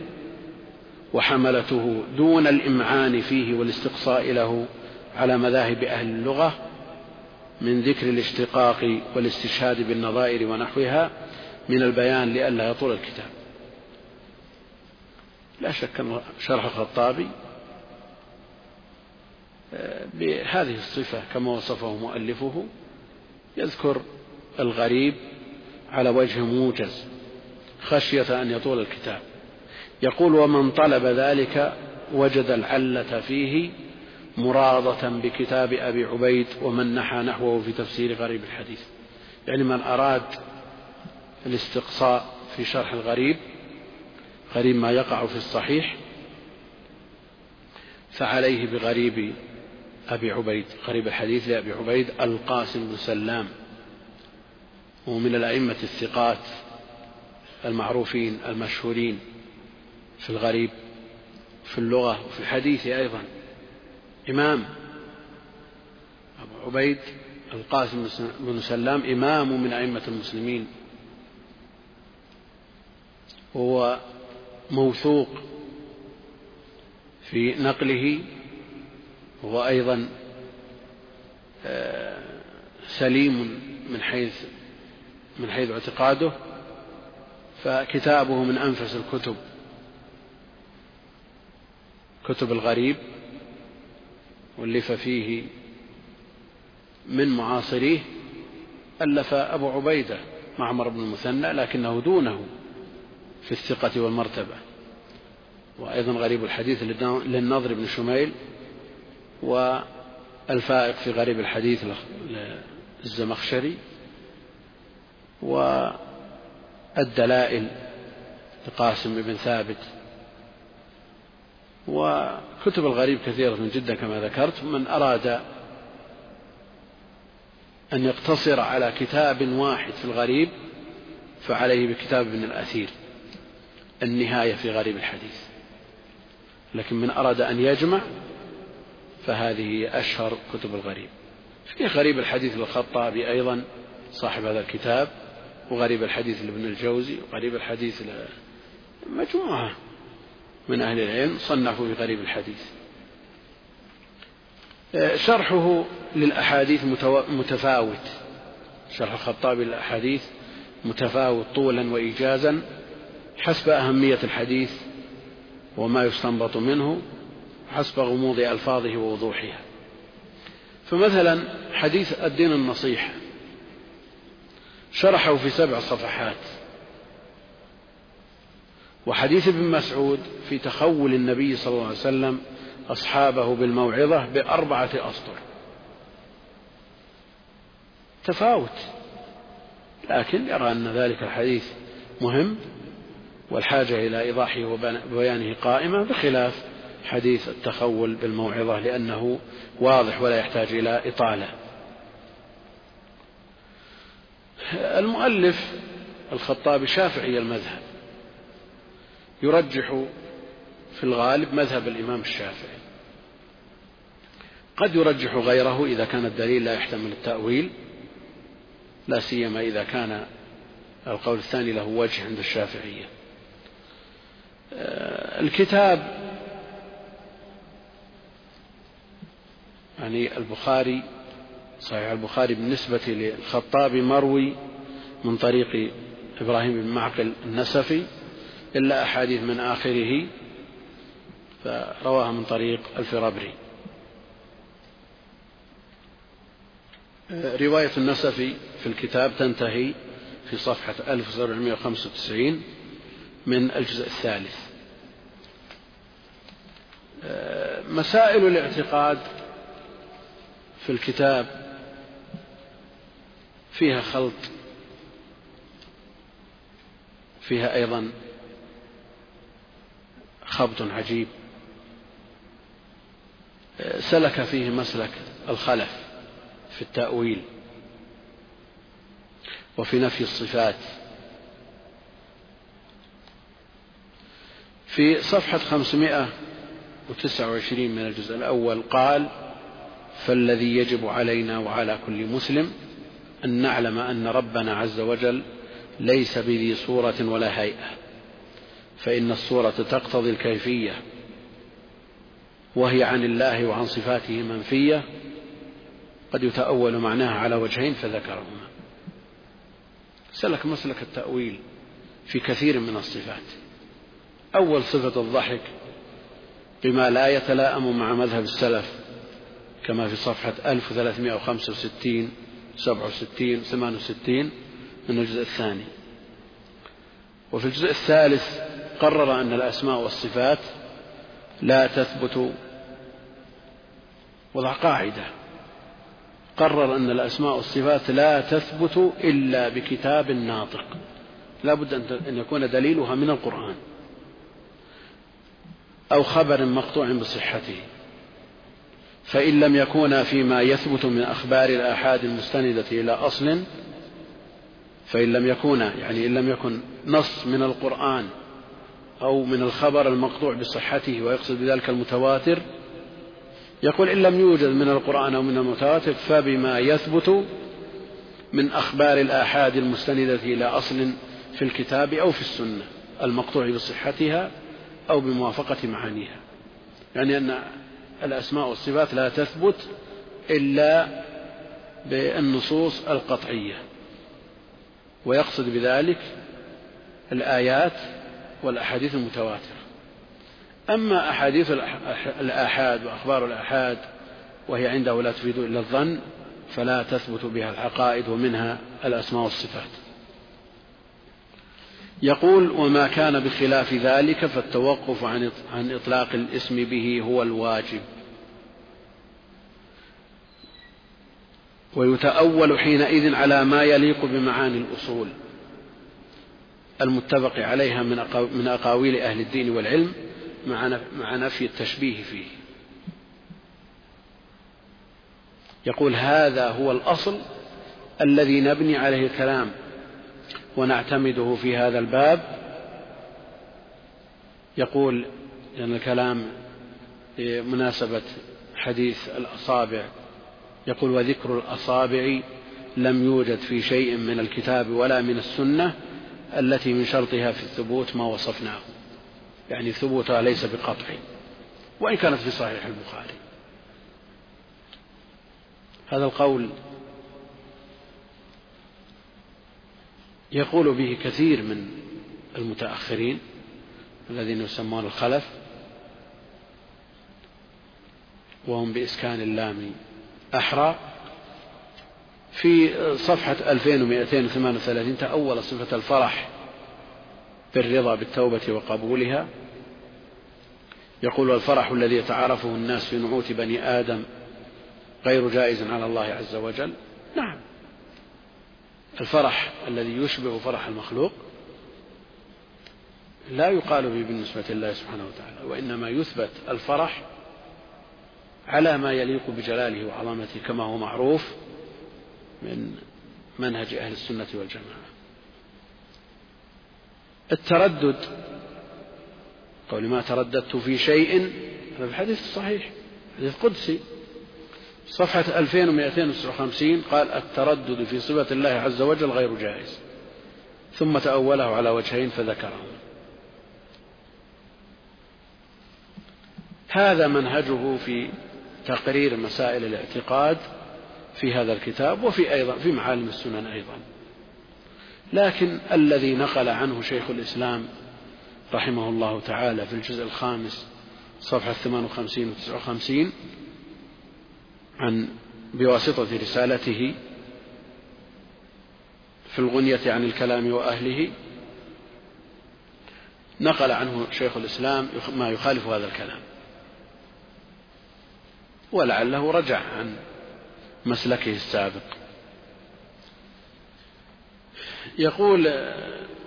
وحملته دون الإمعان فيه والاستقصاء له على مذاهب أهل اللغة من ذكر الاشتقاق والاستشهاد بالنظائر ونحوها من البيان لئلا يطول الكتاب. لا شك أن شرح الخطابي آه، بهذه الصفة كما وصفه مؤلفه يذكر الغريب على وجه موجز خشية أن يطول الكتاب. يقول ومن طلب ذلك وجد العلة فيه مرادة بكتاب أبي عبيد ومن نحى نحوه في تفسير غريب الحديث. يعني من أراد الاستقصاء في شرح الغريب غريب ما يقع في الصحيح فعليه بغريب أبي عبيد غريب الحديث لأبي عبيد القاسم بن سلام ومن الأئمة الثقات المعروفين المشهورين في الغريب في اللغة وفي الحديث أيضا. إمام. أبو عبيد القاسم بن سلام إمام من أئمة المسلمين. وهو موثوق في نقله. وهو أيضا آه، سليم من حيث من حيث اعتقاده. فكتابه من أنفس الكتب. كتب الغريب. واللف فيه من معاصريه ألف أبو عبيدة معمر بن المثنى لكنه دونه في الثقة والمرتبة. وأيضا غريب الحديث للنضر بن شميل والفائق في غريب الحديث للزمخشري والدلائل لقاسم بن ثابت وكتب الغريب كثيرة جدا كما ذكرت من أراد أن يقتصر على كتاب واحد في الغريب فعليه بكتاب ابن الأثير النهاية في غريب الحديث. لكن من أراد أن يجمع فهذه أشهر كتب الغريب. في غريب الحديث للخطابي أيضا صاحب هذا الكتاب وغريب الحديث لابن الجوزي وغريب الحديث مجموعة من أهل العلم صنفوا في غريب الحديث. آه، شرحه للأحاديث متفاوت. شرح الخطابي للأحاديث متفاوت طولا وإيجازا حسب أهمية الحديث وما يستنبط منه حسب غموض ألفاظه ووضوحها. فمثلا حديث الدين النصيحة شرحه في سبع صفحات. وحديث ابن مسعود في تخول النبي صلى الله عليه وسلم أصحابه بالموعظة بأربعة أسطر. تفاوت. لكن يرى أن ذلك الحديث مهم والحاجة إلى إيضاحه وبيانه قائمة بخلاف حديث التخول بالموعظة لأنه واضح ولا يحتاج إلى إطالة. المؤلف الخطابي شافعي المذهب يرجح في الغالب مذهب الإمام الشافعي. قد يرجح غيره إذا كان الدليل لا يحتمل التأويل لا سيما إذا كان القول الثاني له وجه عند الشافعية. آه، الكتاب يعني البخاري صحيح البخاري بالنسبة للخطابي مروي من طريق إبراهيم بن معقل النسفي إلا أحاديث من آخره فرواها من طريق الفرابري. رواية النسفي في الكتاب تنتهي في صفحة 1795 من الجزء الثالث. مسائل الاعتقاد في الكتاب فيها خلط فيها أيضا خبط عجيب. سلك فيه مسلك الخلف في التأويل وفي نفي الصفات. في صفحة خمسمائة وتسعة وعشرين من الجزء الأول قال فالذي يجب علينا وعلى كل مسلم أن نعلم أن ربنا عز وجل ليس بذي صورة ولا هيئة. فإن الصورة تقتضي الكيفية وهي عن الله وعن صفاته منفية قد يتأول معناها على وجهين فذكرهما. سلك مسلك التأويل في كثير من الصفات. أول صفة الضحك بما لا يتلائم مع مذهب السلف كما في صفحة 1365 67 68 من الجزء الثاني. وفي الجزء الثالث قرر أن الأسماء والصفات لا تثبت وضع قاعدة. قرر أن الأسماء والصفات لا تثبت إلا بكتاب ناطق. لا بد أن يكون دليلها من القرآن أو خبر مقطوع بصحته. فإن لم يكون فيما يثبت من أخبار الآحاد المستندة إلى أصل فإن لم يكون يعني إن لم يكن نص من القرآن أو من الخبر المقطوع بصحته ويقصد بذلك المتواتر يقول إن لم يوجد من القرآن أو من المتواتر فبما يثبت من أخبار الآحاد المستندة إلى أصل في الكتاب أو في السنة المقطوع بصحتها أو بموافقة معانيها. يعني أن الأسماء والصفات لا تثبت إلا بالنصوص القطعية ويقصد بذلك الآيات والأحاديث المتواترة. أما أحاديث الآحاد وأخبار الآحاد وهي عنده لا تفيد إلا الظن فلا تثبت بها العقائد ومنها الأسماء والصفات. يقول وما كان بخلاف ذلك فالتوقف عن عن إطلاق الاسم به هو الواجب. ويتأول حينئذ على ما يليق بمعاني الأصول. المتفق عليها من أقاويل أهل الدين والعلم مع نفي التشبيه فيه. يقول هذا هو الأصل الذي نبني عليه الكلام ونعتمده في هذا الباب. يقول لأن الكلام بمناسبة حديث الأصابع يقول وذكر الأصابع لم يوجد في شيء من الكتاب ولا من السنة التي من شرطها في الثبوت ما وصفناه. يعني ثبوتها ليس بقطع وإن كانت في صحيح البخاري. هذا القول يقول به كثير من المتأخرين الذين يسمون الخلف وهم بإسكان اللام أحرى في صفحة 2238 تأول صفة الفرح بالرضا بالتوبة وقبولها. يقول الفرح الذي يتعارفه الناس في نعوت بني آدم غير جائز على الله عز وجل. نعم. الفرح الذي يشبه فرح المخلوق لا يقال به بالنسبة لله سبحانه وتعالى وإنما يثبت الفرح على ما يليق بجلاله وعظمته كما هو معروف من منهج أهل السنة والجماعة. التردد قول ما ترددت في شيء هذا الحديث الصحيح حديث قدسي. صفحة 2259 قال التردد في صفة الله عز وجل غير جائز. ثم تأوله على وجهين فذكرهم هذا منهجه في تقرير مسائل الاعتقاد في هذا الكتاب وفي أيضا في معالم السنن أيضا. لكن الذي نقل عنه شيخ الإسلام رحمه الله تعالى في الجزء الخامس صفحة 58 و 59 عن بواسطة رسالته في الغنية عن الكلام وأهله نقل عنه شيخ الإسلام ما يخالف هذا الكلام. ولعله رجع عن مسلكه السابق. يقول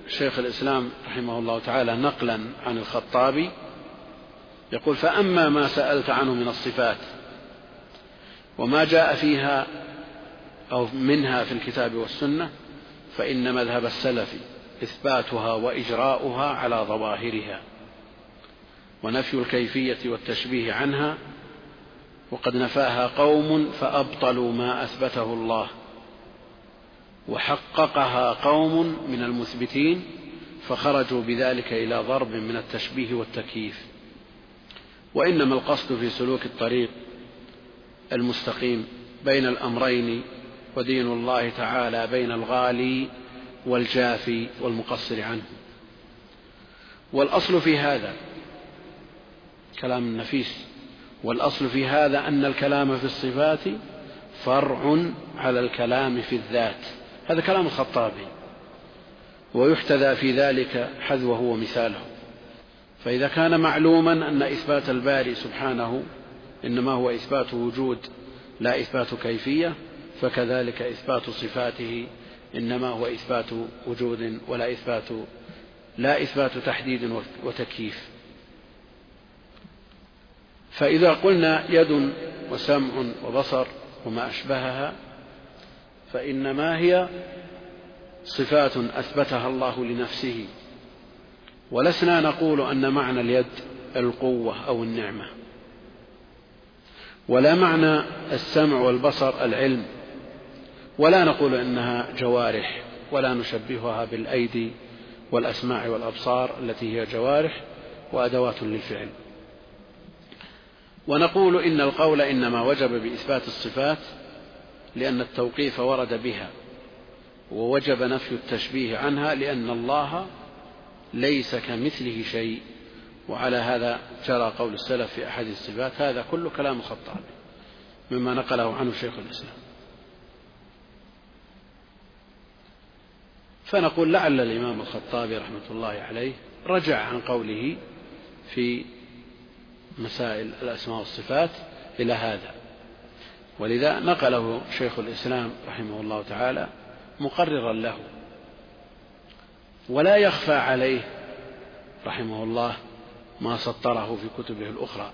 شيخ الإسلام رحمه الله تعالى نقلا عن الخطابي يقول فأما ما سألت عنه من الصفات وما جاء فيها أو منها في الكتاب والسنة فإن مذهب السلف إثباتها وإجراؤها على ظواهرها ونفي الكيفية والتشبيه عنها وقد نفاها قوم فأبطلوا ما أثبته الله وحققها قوم من المثبتين فخرجوا بذلك إلى ضرب من التشبيه والتكييف وإنما القصد في سلوك الطريق المستقيم بين الأمرين ودين الله تعالى بين الغالي والجافي والمقصر عنه والأصل في هذا كلام نفيس والأصل في هذا أن الكلام في الصفات فرع على الكلام في الذات. هذا كلام الخطابي ويحتذى في ذلك حذوه ومثاله. فإذا كان معلوما أن إثبات الباري سبحانه إنما هو إثبات وجود لا إثبات كيفية فكذلك إثبات صفاته إنما هو إثبات وجود ولا إثبات لا إثبات تحديد وتكييف. فإذا قلنا يد وسمع وبصر وما أشبهها فإنما هي صفات أثبتها الله لنفسه. ولسنا نقول أن معنى اليد القوة أو النعمة. ولا معنى السمع والبصر العلم. ولا نقول إنها جوارح ولا نشبهها بالأيدي والأسماع والأبصار التي هي جوارح وأدوات للفعل. ونقول إن القول إنما وجب بإثبات الصفات لأن التوقيف ورد بها ووجب نفي التشبيه عنها لأن الله ليس كمثله شيء. وعلى هذا جرى قول السلف في أحد الصفات هذا كله كلام الخطابي مما نقله عنه شيخ الإسلام. فنقول لعل الإمام الخطابي رحمة الله عليه رجع عن قوله في مسائل الأسماء والصفات إلى هذا. ولذا نقله شيخ الإسلام رحمه الله تعالى مقررا له. ولا يخفى عليه رحمه الله ما سطره في كتبه الأخرى.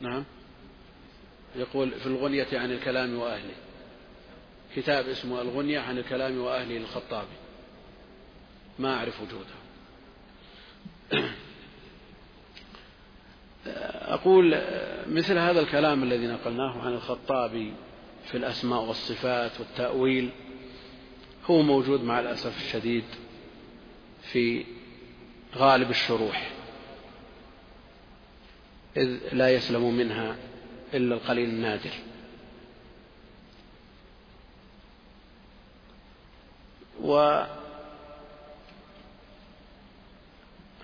نعم. يقول في الغنية عن الكلام وأهله. كتاب اسمه الغنية عن الكلام وأهله للخطابي ما أعرف وجوده. أقول مثل هذا الكلام الذي نقلناه عن الخطابي في الأسماء والصفات والتأويل هو موجود مع الأسف الشديد في غالب الشروح. إذ لا يسلم منها إلا القليل النادر. و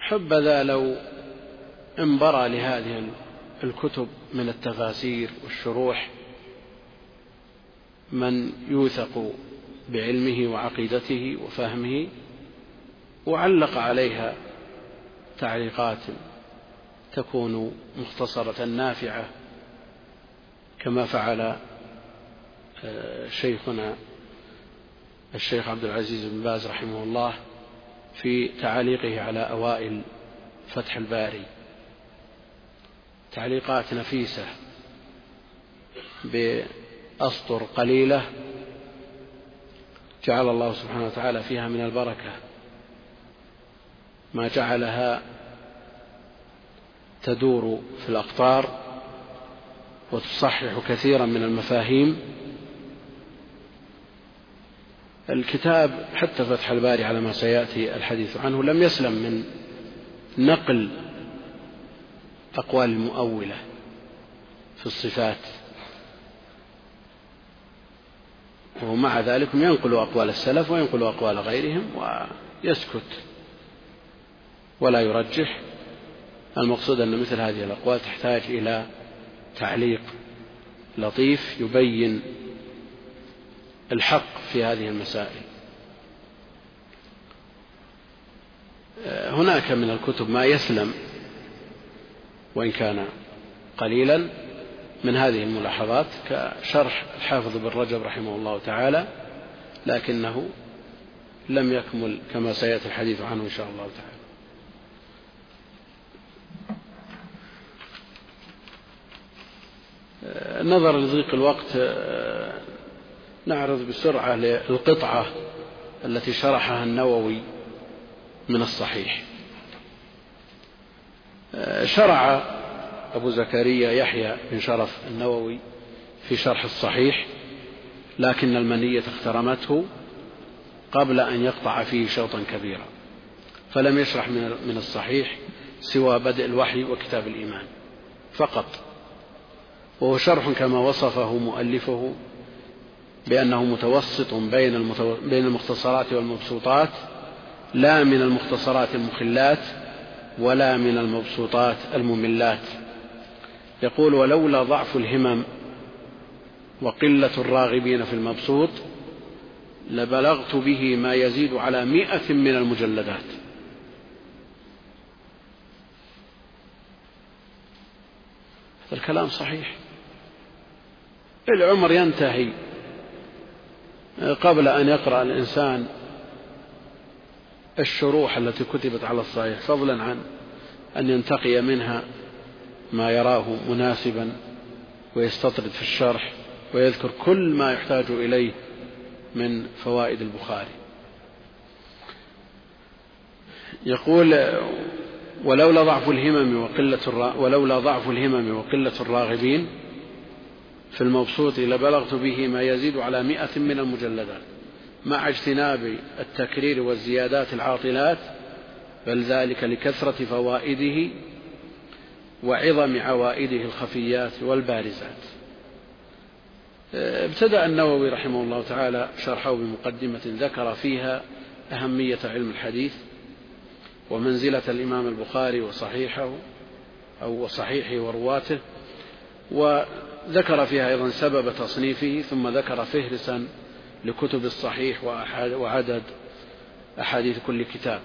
حبذا لو انبرى لهذه الكتب من التفاسير والشروح من يوثق بعلمه وعقيدته وفهمه وعلق عليها تعليقات تكون مختصرة نافعة كما فعل آه، شيخنا الشيخ عبد العزيز بن باز رحمه الله في تعاليقه على أوائل فتح الباري. تعليقات نفيسة بأسطر قليلة جعل الله سبحانه وتعالى فيها من البركة. ما جعلها تدور في الأقطار وتصحح كثيرا من المفاهيم الكتاب حتى فتح الباري على ما سيأتي الحديث عنه لم يسلم من نقل أقوال المؤولة في الصفات. ومع ذلك ينقل أقوال السلف وينقل أقوال غيرهم ويسكت ولا يرجح. المقصود أن مثل هذه الأقوال تحتاج إلى تعليق لطيف يبين الحق في هذه المسائل. هناك من الكتب ما يسلم وإن كان قليلا من هذه الملاحظات كشرح الحافظ بن رجب رحمه الله تعالى لكنه لم يكمل كما سيأتي الحديث عنه إن شاء الله تعالى. نظرا لضيق الوقت نعرض بسرعة للقطعة التي شرحها النووي من الصحيح. شرع أبو زكريا يحيى بن شرف النووي في شرح الصحيح لكن المنية اخترمته قبل أن يقطع فيه شوطا كبيرا فلم يشرح من الصحيح سوى بدء الوحي وكتاب الإيمان فقط. وهو شرح كما وصفه مؤلفه بأنه متوسط بين بين المختصرات والمبسوطات لا من المختصرات المخلات ولا من المبسوطات المملات. يقول ولولا ضعف الهمم وقلة الراغبين في المبسوط لبلغت به ما يزيد على مئة من المجلدات. الكلام صحيح. العمر ينتهي. قبل أن يقرأ الإنسان الشروح التي كتبت على الصحيح فضلا عن أن ينتقي منها ما يراه مناسبا ويستطرد في الشرح ويذكر كل ما يحتاج إليه من فوائد البخاري. يقول ولولا ضعف الهمم وقلة ولولا ضعف الهمم وقلة الراغبين في المبسوط لبلغت به ما يزيد على مئة من المجلدات. مع اجتناب التكرير والزيادات العاطلات بل ذلك لكثرة فوائده وعظم عوائده الخفيات والبارزات. ابتدأ النووي رحمه الله تعالى شرحه بمقدمة ذكر فيها أهمية علم الحديث ومنزلة الإمام البخاري وصحيحه أو وصحيحه ورواته وذكر فيها أيضا سبب تصنيفه ثم ذكر فهرسا لكتب الصحيح وعدد أحاديث كل كتاب.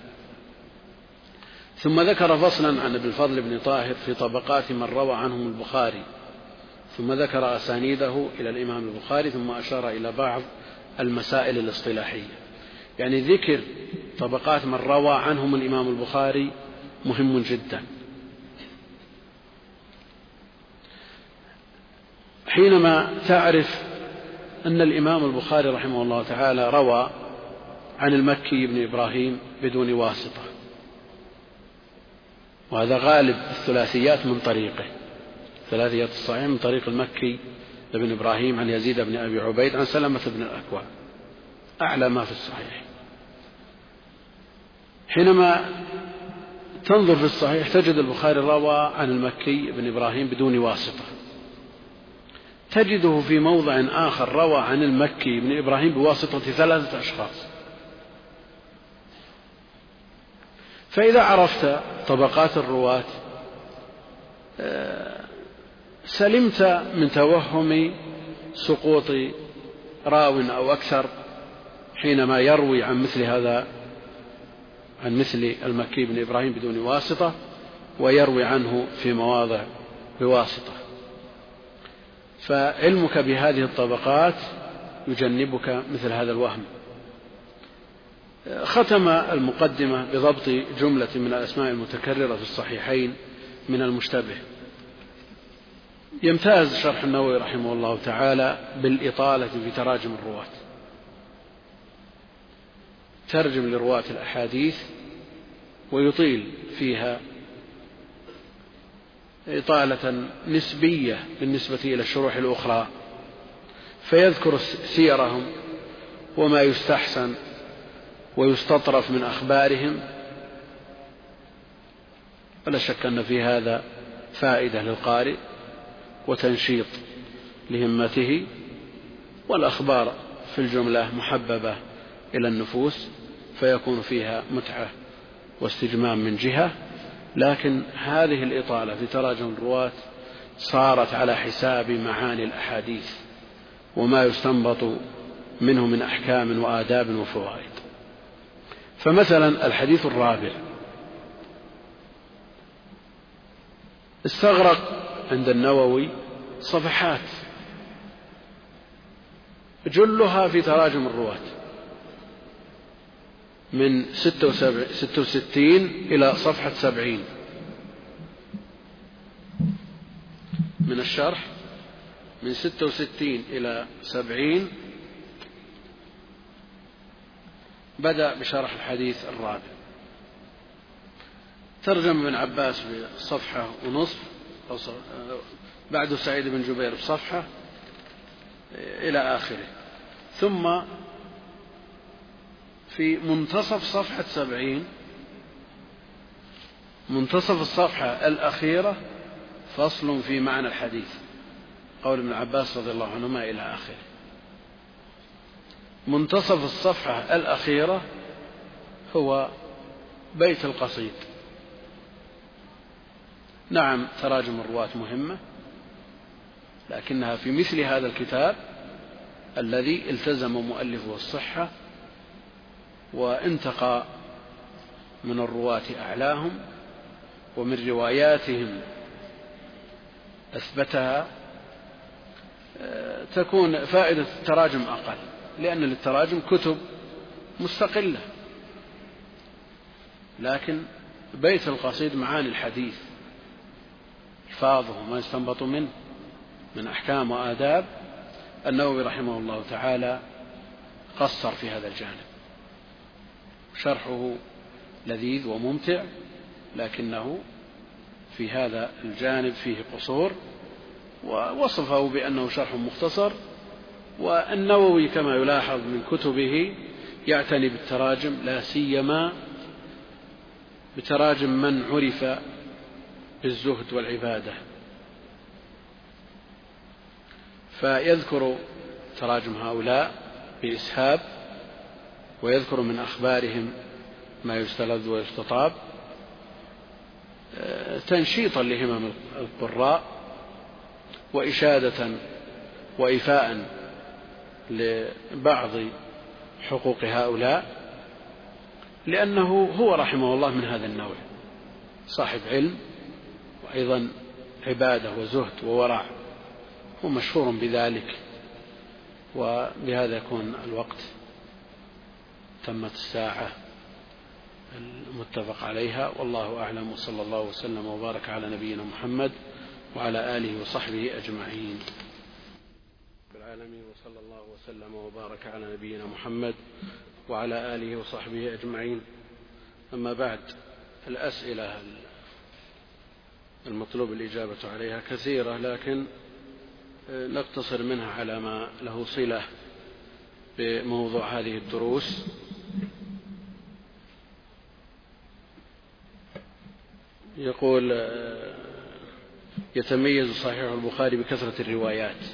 ثم ذكر فصلا عن ابن الفضل بن طاهر في طبقات من روى عنهم البخاري. ثم ذكر أسانيده إلى الإمام البخاري ثم أشار إلى بعض المسائل الاصطلاحية. يعني ذكر طبقات من روى عنهم الإمام البخاري مهم جدا. حينما تعرف أن الإمام البخاري رحمه الله تعالى روى عن المكي بن إبراهيم بدون واسطة. وهذا غالب الثلاثيات من طريقه. ثلاثيات الصحيح من طريق المكي بن إبراهيم عن يزيد بن أبي عبيد عن سلمة بن الأكوع. أعلى ما في الصحيح. حينما تنظر في الصحيح تجد البخاري روى عن المكي بن إبراهيم بدون واسطة. تجده في موضع آخر روى عن المكي بن إبراهيم بواسطة ثلاثة أشخاص. فإذا عرفت طبقات الرواة آه، سلمت من توهم سقوط راو أو أكثر حينما يروي عن مثل هذا عن مثل المكي بن إبراهيم بدون واسطة ويروي عنه في مواضع بواسطة. فعلمك بهذه الطبقات يجنبك مثل هذا الوهم. ختم المقدمة بضبط جملة من الأسماء المتكررة في الصحيحين من المشتبه. يمتاز شرح النووي رحمه الله تعالى بالإطالة في تراجم الرواة. ترجم لرواة الأحاديث ويطيل فيها إطالة نسبية بالنسبة إلى الشروح الأخرى فيذكر سيرهم وما يستحسن ويستطرف من أخبارهم. ولا شك أن في هذا فائدة للقارئ وتنشيط لهمته والأخبار في الجملة محببة إلى النفوس فيكون فيها متعة واستجمام من جهة. لكن هذه الإطالة في تراجم الرواة صارت على حساب معاني الأحاديث وما يستنبط منه من أحكام وآداب وفوائد. فمثلا الحديث الرابع. استغرق عند النووي صفحات جلها في تراجم الرواة. من ستة وستين إلى صفحة سبعين. من الشرح من ستة وستين إلى سبعين. بدأ بشرح الحديث الرابع. ترجم ابن عباس بصفحة ونصف أو بعد سعيد بن جبير بصفحة إلى آخره. ثم في منتصف صفحة سبعين منتصف الصفحة الأخيرة فصل في معنى الحديث قول ابن عباس رضي الله عنهما إلى آخره. منتصف الصفحة الأخيرة هو بيت القصيد. نعم تراجم الرواة مهمة لكنها في مثل هذا الكتاب الذي التزم مؤلفه الصحة وانتقى من الرواة أعلاهم ومن رواياتهم أثبتها تكون فائدة التراجم أقل لأن للتراجم كتب مستقلة. لكن بيت القصيد معاني الحديث ألفاظه وما يستنبط منه من أحكام وآداب النووي رحمه الله تعالى قصر في هذا الجانب. شرحه لذيذ وممتع لكنه في هذا الجانب فيه قصور ووصفه بأنه شرح مختصر والنووي كما يلاحظ من كتبه يعتني بالتراجم لا سيما بتراجم من عرف بالزهد والعبادة. فيذكر تراجم هؤلاء بإسهاب ويذكر من أخبارهم ما يستلذ ويستطاب تنشيطا لهمم القراء وإشادة وإيفاء لبعض حقوق هؤلاء لأنه هو رحمه الله من هذا النوع صاحب علم وأيضا عبادة وزهد وورع هو مشهور بذلك وبهذا يكون الوقت. تمت الساعة المتفق عليها والله أعلم وصلى الله وسلم وبارك على نبينا محمد وعلى آله وصحبه أجمعين. العالمين وصلى الله وسلم وبارك على نبينا محمد وعلى آله وصحبه أجمعين. أما بعد الأسئلة المطلوب الإجابة عليها كثيرة لكن نقتصر منها على ما له صلة بموضوع هذه الدروس. يقول يتميز صحيح البخاري بكثرة الروايات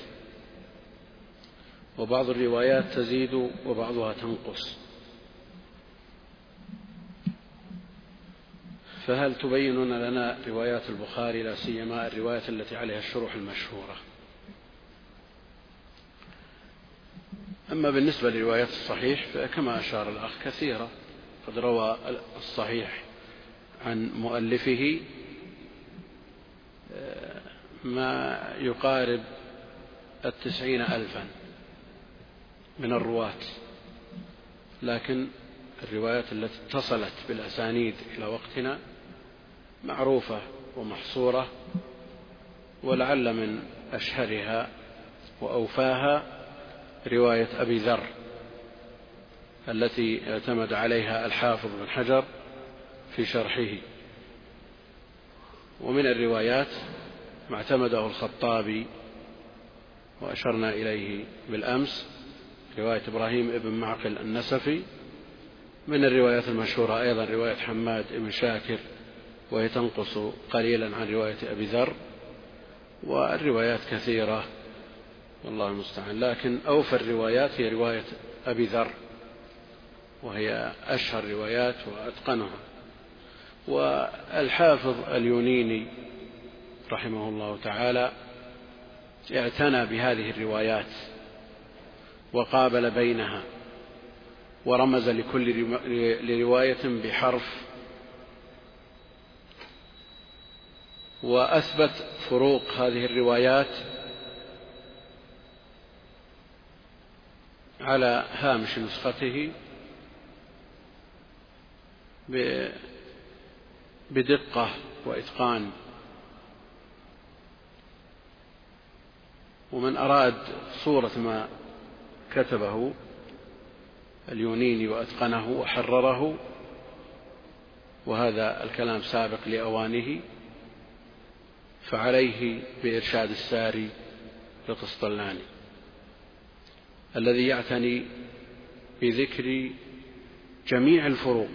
وبعض الروايات تزيد وبعضها تنقص. فهل تبينون لنا روايات البخاري لا سيما الروايات التي عليها الشروح المشهورة؟ أما بالنسبة لروايات الصحيح فكما أشار الأخ كثيرة قد روى الصحيح عن مؤلفه ما يقارب التسعين ألفا من الرواة. لكن الروايات التي اتصلت بالأسانيد إلى وقتنا معروفة ومحصورة ولعل من أشهرها وأوفاها رواية أبي ذر التي اعتمد عليها الحافظ بن حجر في شرحه. ومن الروايات ما اعتمده الخطابي وأشرنا إليه بالأمس رواية إبراهيم بن معقل النسفي من الروايات المشهورة أيضا رواية حماد بن شاكر وهي تنقص قليلا عن رواية أبي ذر والروايات كثيرة والله المستعان. لكن أوفى الروايات هي رواية أبي ذر وهي أشهر روايات وأتقنها. والحافظ اليونيني رحمه الله تعالى اعتنى بهذه الروايات وقابل بينها ورمز لكل لرواية بحرف وأثبت فروق هذه الروايات على هامش نسخته بدقة وإتقان. ومن أراد صورة ما كتبه اليونيني وأتقنه وحرره وهذا الكلام سابق لأوانه فعليه بإرشاد الساري القسطلاني الذي يعتني بذكر جميع الفروق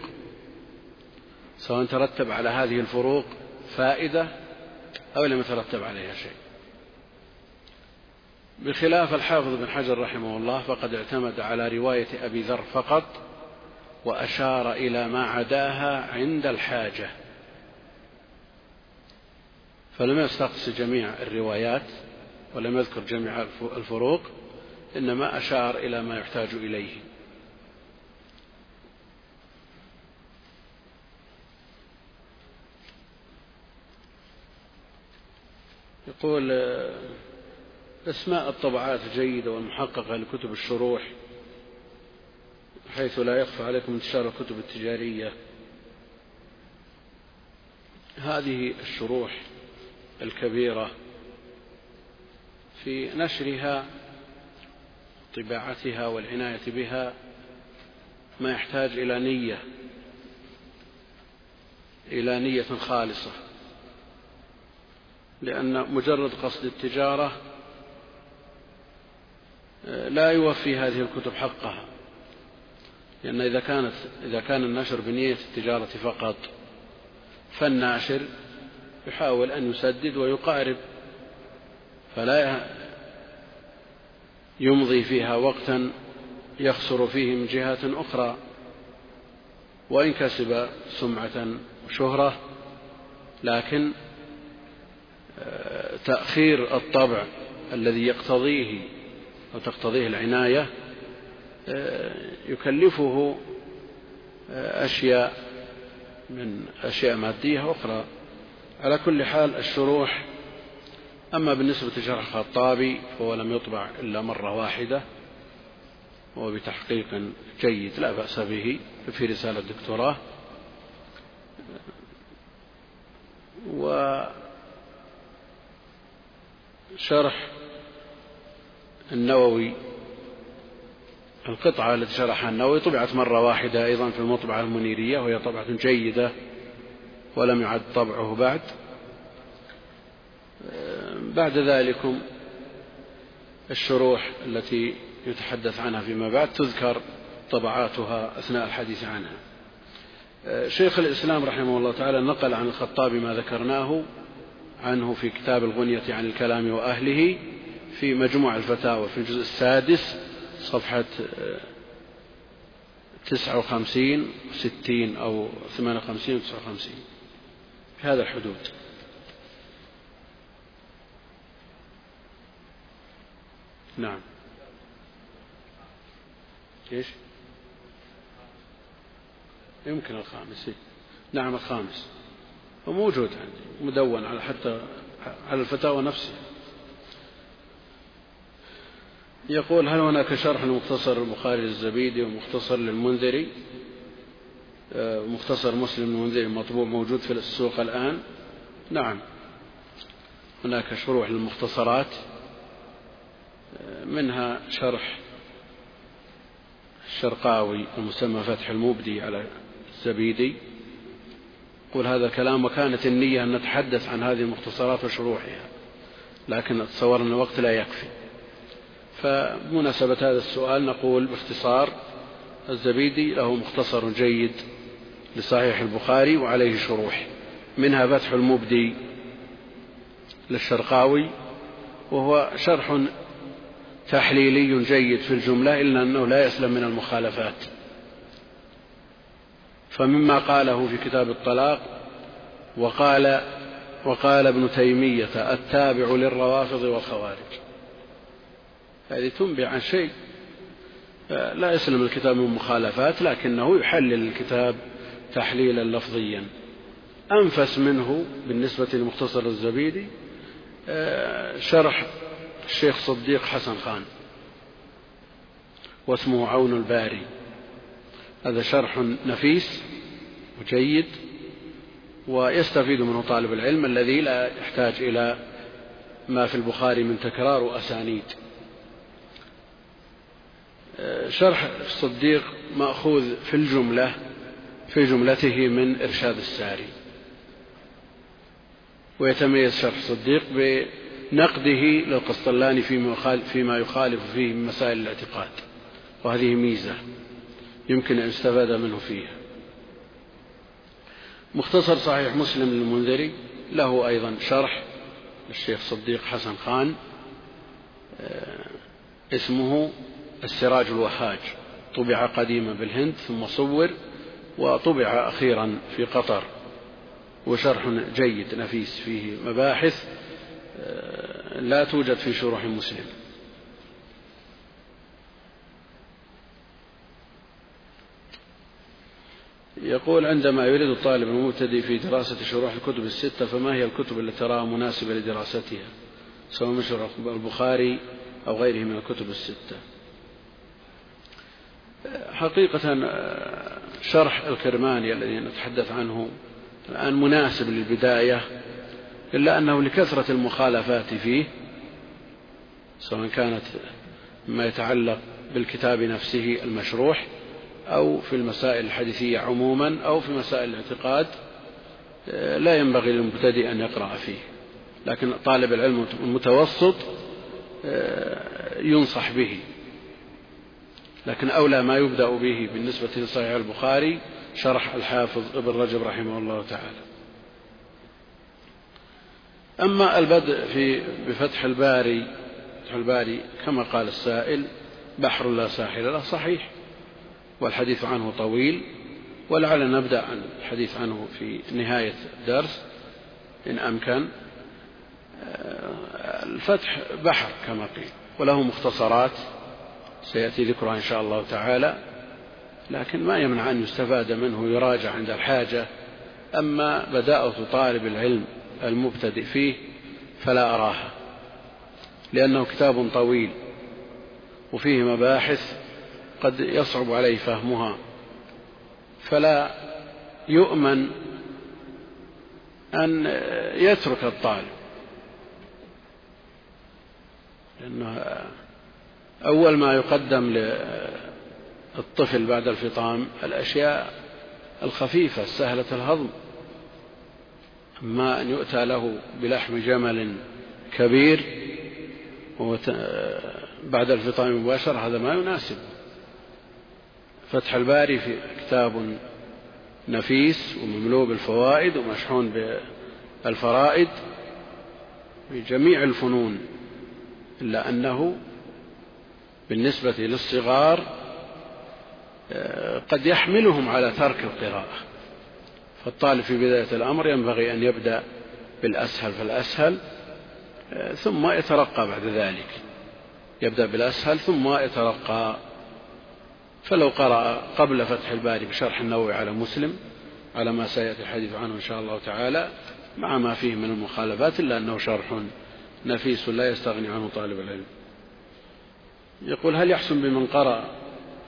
سواء ترتب على هذه الفروق فائدة أو لم يترتب عليها شيء. بخلاف الحافظ بن حجر رحمه الله فقد اعتمد على رواية أبي ذر فقط وأشار إلى ما عداها عند الحاجة. فلم يستقص جميع الروايات ولم يذكر جميع الفروق إنما أشار إلى ما يحتاج إليه. يقول أسماء الطبعات جيدة والمحققة لكتب الشروح حيث لا يخفى عليكم انتشار الكتب التجارية. هذه الشروح الكبيرة في نشرها طباعتها والعناية بها ما يحتاج إلى نية إلى نية خالصة. لأن مجرد قصد التجارة لا يوفي هذه الكتب حقها. لأن إذا كانت إذا كان النشر بنية التجارة فقط فالناشر يحاول أن يسدد ويقارب فلا يمضي فيها وقتا يخسر فيه من جهة أخرى. وإن كسب سمعة وشهرة لكن آه، تأخير الطبع الذي يقتضيه أو تقتضيه العناية آه، يكلفه آه، أشياء من أشياء مادية أخرى. على كل حال الشروح أما بالنسبة لشرح الخطابي فهو لم يطبع إلا مرة واحدة وهو بتحقيق جيد لا بأس به في رسالة دكتوراه وشرح النووي. القطعة التي شرحها النووي طبعت مرة واحدة أيضا في المطبعة المنيرية وهي طبعة جيدة ولم يعد طبعه بعد. بعد ذلكم الشروح التي يتحدث عنها فيما بعد تذكر طبعاتها أثناء الحديث عنها. شيخ الإسلام رحمه الله تعالى نقل عن الخطاب ما ذكرناه عنه في كتاب الغنية عن الكلام وأهله في مجموع الفتاوى في الجزء السادس صفحة تسعة وخمسين وستين أو ثمانية وخمسين وتسعة وخمسين. في هذا الحدود. نعم. إيش؟ يمكن الخامس نعم الخامس. وموجود عندي. مدون على حتى على الفتاوى نفسها. يقول هل هناك شرح لمختصر البخاري للزبيدي ومختصر للمنذري؟ آه، مختصر مسلم المنذري مطبوع موجود في السوق الآن. نعم. هناك شروح للمختصرات. آه، منها شرح الشرقاوي المسمى فتح المبدي على الزبيدي. يقول هذا كلام وكانت النية أن نتحدث عن هذه المختصرات وشروحها لكن أتصور أن الوقت لا يكفي. فبمناسبة هذا السؤال نقول باختصار الزبيدي له مختصر جيد لصحيح البخاري وعليه شروح منها فتح المبدي للشرقاوي وهو شرح تحليلي جيد في الجملة إلا أنه لا يسلم من المخالفات. فمما قاله في كتاب الطلاق وقال وقال ابن تيمية التابع للروافض والخوارج. هذه تنبئ عن شيء لا يسلم الكتاب من مخالفات لكنه يحلل الكتاب تحليلا لفظيا. أنفس منه بالنسبة لمختصر الزبيدي شرح الشيخ صديق حسن خان واسمه عون الباري. هذا شرح نفيس وجيد ويستفيد منه طالب العلم الذي لا يحتاج إلى ما في البخاري من تكرار وأسانيد. شرح الصديق مأخوذ في الجملة في جملته من إرشاد الساري. ويتميز شرح الصديق بنقده للقسطلاني فيما يخالف فيه من مسائل الاعتقاد. وهذه ميزة. يمكن أن يستفاد منه فيها. مختصر صحيح مسلم للمنذري له أيضا شرح الشيخ صديق حسن خان آه، اسمه السراج الوهاج طبع قديما بالهند ثم صور وطبع أخيرا في قطر. وشرح جيد نفيس فيه مباحث آه، لا توجد في شروح مسلم. يقول عندما يريد الطالب المبتدئ في دراسة شروح الكتب الستة فما هي الكتب التي تراها مناسبة لدراستها؟ سواء من شروح البخاري أو غيره من الكتب الستة. حقيقة شرح الكرماني الذي نتحدث عنه الآن مناسب للبداية إلا أنه لكثرة المخالفات فيه سواء كانت ما يتعلق بالكتاب نفسه المشروح أو في المسائل الحديثية عموما أو في مسائل الاعتقاد لا ينبغي للمبتدئ أن يقرأ فيه. لكن طالب العلم المتوسط ينصح به. لكن أولى ما يبدأ به بالنسبة لصحيح البخاري شرح الحافظ ابن رجب رحمه الله تعالى. أما البدء في بفتح الباري فتح الباري كما قال السائل بحر لا ساحل له صحيح. والحديث عنه طويل ولعل نبدأ عن الحديث عنه في نهاية الدرس إن أمكن. الفتح بحر كما قيل وله مختصرات سيأتي ذكرها إن شاء الله تعالى لكن ما يمنع أن يستفاد منه يراجع عند الحاجة. أما بداءة طالب العلم المبتدئ فيه فلا أراها لأنه كتاب طويل وفيه مباحث قد يصعب عليه فهمها. فلا يؤمن أن يترك الطالب. لأنه أول ما يقدم للطفل بعد الفطام الأشياء الخفيفة سهلة الهضم. أما أن يؤتى له بلحم جمل كبير بعد الفطام مباشرة هذا ما يناسب. فتح الباري في كتاب نفيس ومملوء بالفوائد ومشحون بالفرائد في جميع الفنون إلا أنه بالنسبة للصغار آه، قد يحملهم على ترك القراءة. فالطالب في بداية الأمر ينبغي أن يبدأ بالأسهل فالأسهل آه، ثم يترقى بعد ذلك. يبدأ بالأسهل ثم يترقى فلو قرأ قبل فتح الباري بشرح النووي على مسلم على ما سيأتي الحديث عنه إن شاء الله تعالى مع ما فيه من المخالفات إلا أنه شرح نفيس لا يستغني عنه طالب العلم. يقول هل يحسن بمن قرأ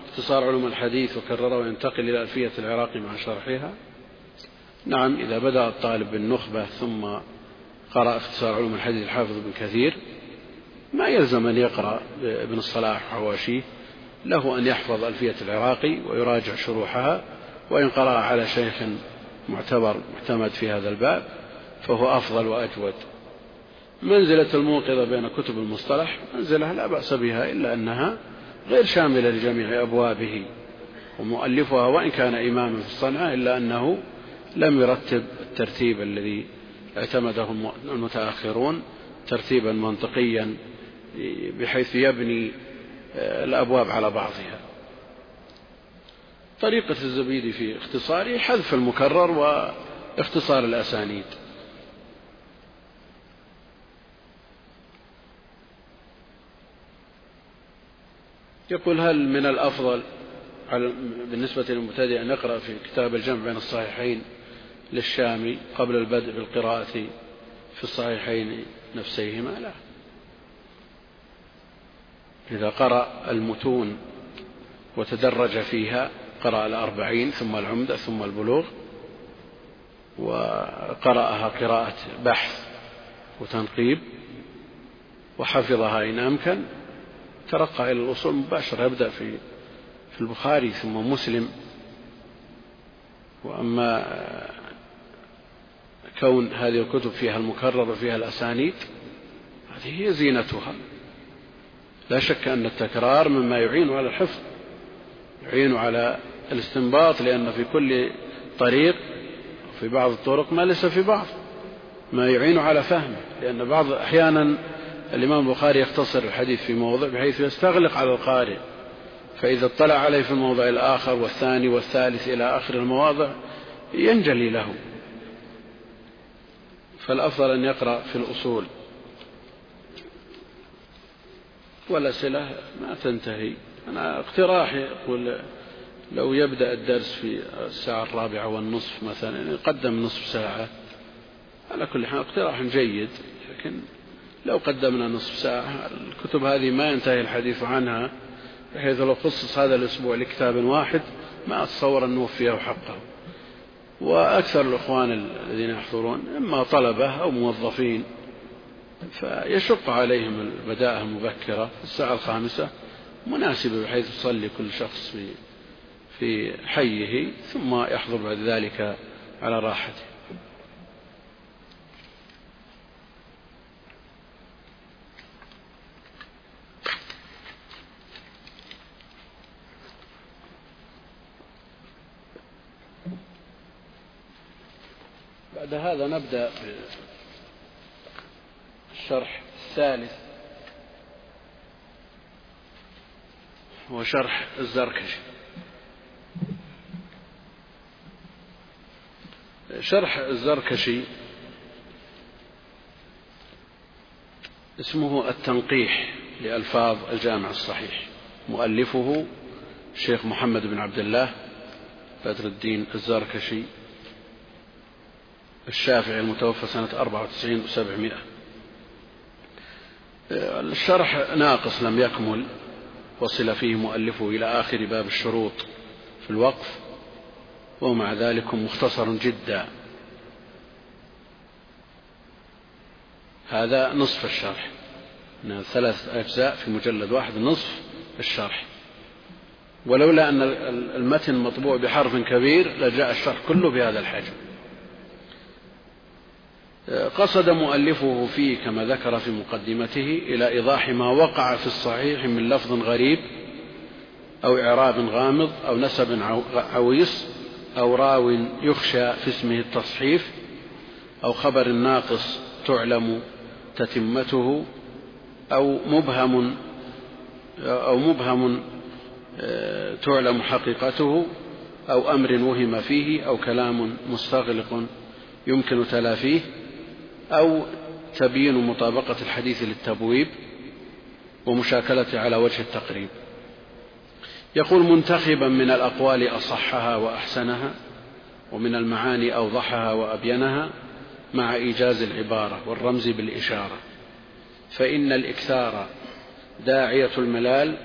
اختصار علوم الحديث وكرره وينتقل إلى ألفية العراقي مع شرحها؟ نعم إذا بدأ الطالب بالنخبة ثم قرأ اختصار علوم الحديث الحافظ بن كثير ما يلزم أن يقرأ ابن الصلاح وحواشيه له أن يحفظ ألفية العراقي ويراجع شروحها وإن قرأ على شيخ معتبر معتمد في هذا الباب فهو أفضل وأجود. منزلة الموقظة بين كتب المصطلح منزلة لا بأس بها إلا أنها غير شاملة لجميع أبوابه ومؤلفها وإن كان إماما في الصنعة إلا أنه لم يرتب الترتيب الذي اعتمده المتأخرون ترتيبا منطقيا بحيث يبني الأبواب على بعضها. طريقة الزبيدي في اختصاره حذف المكرر واختصار الأسانيد. يقول هل من الأفضل بالنسبة للمبتدئ أن يقرأ في كتاب الجمع بين الصحيحين للشامي قبل البدء بالقراءة في الصحيحين نفسيهما؟ لا. إذا قرأ المتون وتدرج فيها قرأ الأربعين ثم العمدة ثم البلوغ وقرأها قراءة بحث وتنقيب وحفظها إن أمكن ترقى إلى الأصول مباشرة يبدأ في في البخاري ثم مسلم. وأما كون هذه الكتب فيها المكرر وفيها الأسانيد هذه هي زينتها. لا شك أن التكرار مما يعين على الحفظ يعين على الاستنباط لأن في كل طريق في بعض الطرق ما ليس في بعض ما يعين على فهمه لأن بعض أحيانا الإمام البخاري يختصر الحديث في موضع بحيث يستغلق على القارئ فإذا اطلع عليه في الموضع الآخر والثاني والثالث إلى آخر المواضع ينجلي له. فالأفضل أن يقرأ في الأصول. والأسئلة ما تنتهي. أنا اقتراحي يقول لو يبدأ الدرس في الساعة الرابعة والنصف مثلا يقدم نصف ساعة على كل حال اقتراح جيد. لكن لو قدمنا نصف ساعة الكتب هذه ما ينتهي الحديث عنها بحيث لو خصص هذا الأسبوع لكتاب واحد ما أتصور أن نوفيه حقه. وأكثر الإخوان الذين يحضرون إما طلبة أو موظفين فيشق عليهم البداءة المبكرة الساعة الخامسة مناسبة بحيث يصلي كل شخص في في حيه ثم يحضر بعد ذلك على راحته. بعد هذا نبدأ الشرح الثالث. هو شرح الزركشي. شرح الزركشي اسمه التنقيح لألفاظ الجامع الصحيح. مؤلفه الشيخ محمد بن عبد الله بدر الدين الزركشي الشافعي المتوفى سنة 94 و700 الشرح ناقص لم يكمل. وصل فيه مؤلفه إلى آخر باب الشروط في الوقف ومع ذلك مختصر جدا. هذا نصف الشرح. ثلاث أجزاء في مجلد واحد نصف الشرح. ولولا أن المتن مطبوع بحرف كبير لجاء الشرح كله بهذا الحجم. قصد مؤلفه فيه كما ذكر في مقدمته إلى إيضاح ما وقع في الصحيح من لفظ غريب أو إعراب غامض أو نسب عويص أو راو يخشى في اسمه التصحيف أو خبر ناقص تعلم تتمته أو مبهم أو مبهم آه، تعلم حقيقته أو أمر وهم فيه أو كلام مستغلق يمكن تلافيه. أو تبيين مطابقة الحديث للتبويب ومشاكلته على وجه التقريب. يقول منتخبا من الأقوال أصحها وأحسنها ومن المعاني أوضحها وأبينها مع إيجاز العبارة والرمز بالإشارة. فإن الإكثار داعية الملال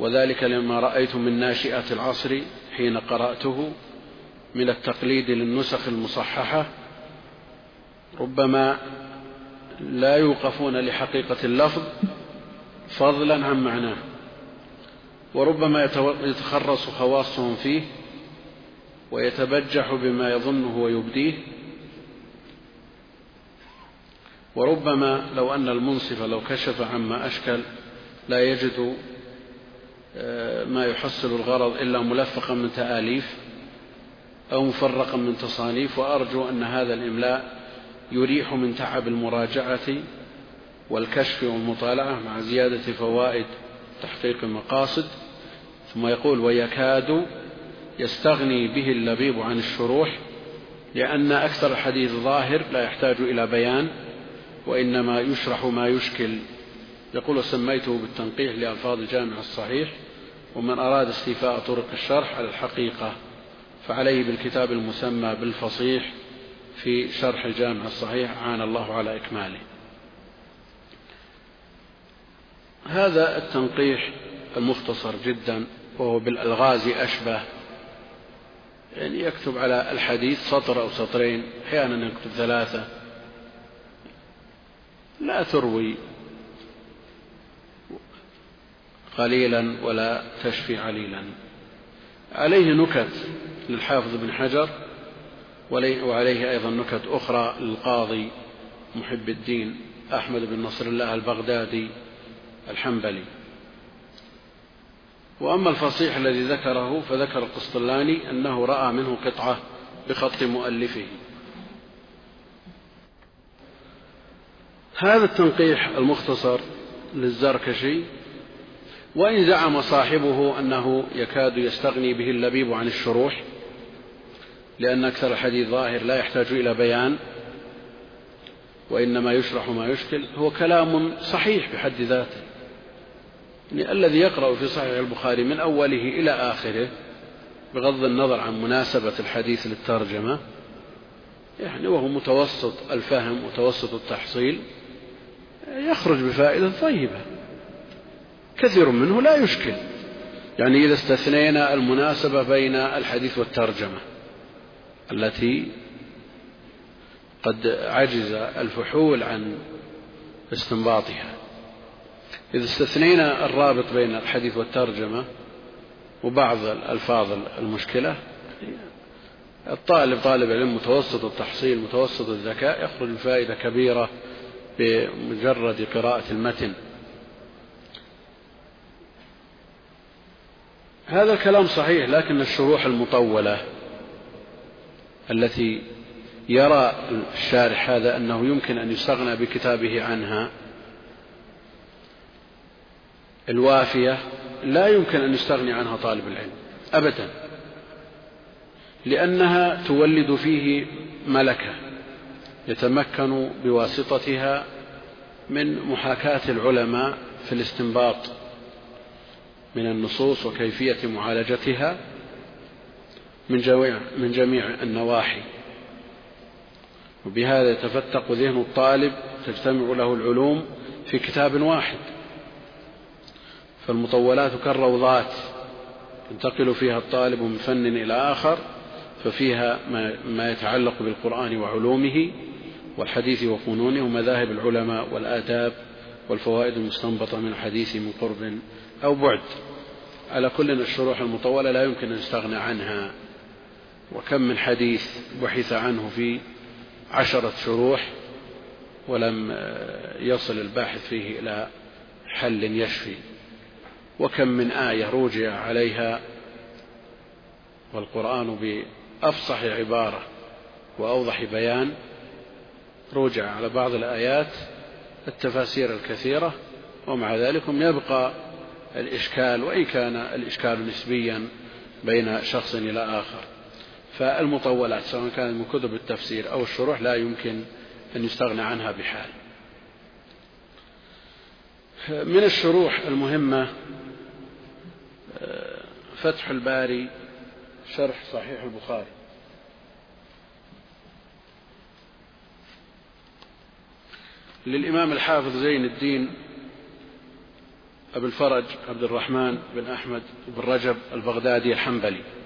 وذلك لما رأيت من ناشئة العصر حين قرأته من التقليد للنسخ المصححة ربما لا يوقفون لحقيقة اللفظ فضلا عن معناه وربما يتخرص خواصهم فيه ويتبجح بما يظنه ويبديه. وربما لو أن المنصف لو كشف عما أشكل لا يجد آه، ما يحصل الغرض إلا ملفقا من تآليف أو مفرقا من تصانيف. وأرجو أن هذا الإملاء يريح من تعب المراجعة والكشف والمطالعة مع زيادة فوائد تحقيق المقاصد. ثم يقول ويكاد يستغني به اللبيب عن الشروح لأن أكثر الحديث ظاهر لا يحتاج إلى بيان وإنما يشرح ما يشكل. يقول سميته بالتنقيح لألفاظ الجامع الصحيح ومن أراد استيفاء طرق الشرح على الحقيقة فعليه بالكتاب المسمى بالفصيح في شرح الجامع الصحيح عان الله على إكماله. هذا التنقيح المختصر جدا وهو بالألغاز أشبه يعني يكتب على الحديث سطر أو سطرين أحيانا يكتب ثلاثة. لا تروي قليلا ولا تشفي عليلا. عليه نكت للحافظ بن حجر وعليه أيضا نكت أخرى للقاضي محب الدين أحمد بن نصر الله البغدادي الحنبلي. وأما الفصيح الذي ذكره فذكر القسطلاني أنه رأى منه قطعة بخط مؤلفه. هذا التنقيح المختصر للزركشي وإن زعم صاحبه أنه يكاد يستغني به اللبيب عن الشروح لأن أكثر الحديث ظاهر لا يحتاج إلى بيان وإنما يشرح ما يشكل. هو كلام صحيح بحد ذاته. يعني الذي يقرأ في صحيح البخاري من أوله إلى آخره بغض النظر عن مناسبة الحديث للترجمة يعني وهو متوسط الفهم متوسط التحصيل يخرج بفائدة طيبة. كثير منه لا يشكل. يعني إذا استثنينا المناسبة بين الحديث والترجمة. التي قد عجز الفحول عن استنباطها. إذا استثنينا الرابط بين الحديث والترجمة وبعض الألفاظ المشكلة. الطالب طالب علم متوسط التحصيل متوسط الذكاء يخرج بفائدة كبيرة بمجرد قراءة المتن. هذا الكلام صحيح لكن الشروح المطولة التي يرى الشارح هذا أنه يمكن أن يستغنى بكتابه عنها. الوافية لا يمكن أن يستغني عنها طالب العلم أبدا. لأنها تولد فيه ملكة يتمكن بواسطتها من محاكاة العلماء في الاستنباط من النصوص وكيفية معالجتها. من جميع من جميع النواحي. وبهذا يتفتق ذهن الطالب تجتمع له العلوم في كتاب واحد. فالمطولات كالروضات ينتقل فيها الطالب من فن إلى آخر ففيها ما يتعلق بالقرآن وعلومه والحديث وفنونه ومذاهب العلماء والآداب والفوائد المستنبطة من الحديث من قرب أو بعد. على كل الشروح المطولة لا يمكن أن يستغنى عنها. وكم من حديث بحث عنه في عشرة شروح ولم يصل الباحث فيه إلى حل يشفي. وكم من آية روجع عليها والقرآن بأفصح عبارة وأوضح بيان روجع على بعض الآيات التفاسير الكثيرة ومع ذلك يبقى الإشكال وإن كان الإشكال نسبيا بين شخص إلى آخر. فالمطولات سواء كانت من كتب التفسير أو الشروح لا يمكن أن يستغنى عنها بحال. من الشروح المهمة فتح الباري شرح صحيح البخاري. للإمام الحافظ زين الدين أبي الفرج عبد الرحمن بن أحمد بن رجب البغدادي الحنبلي.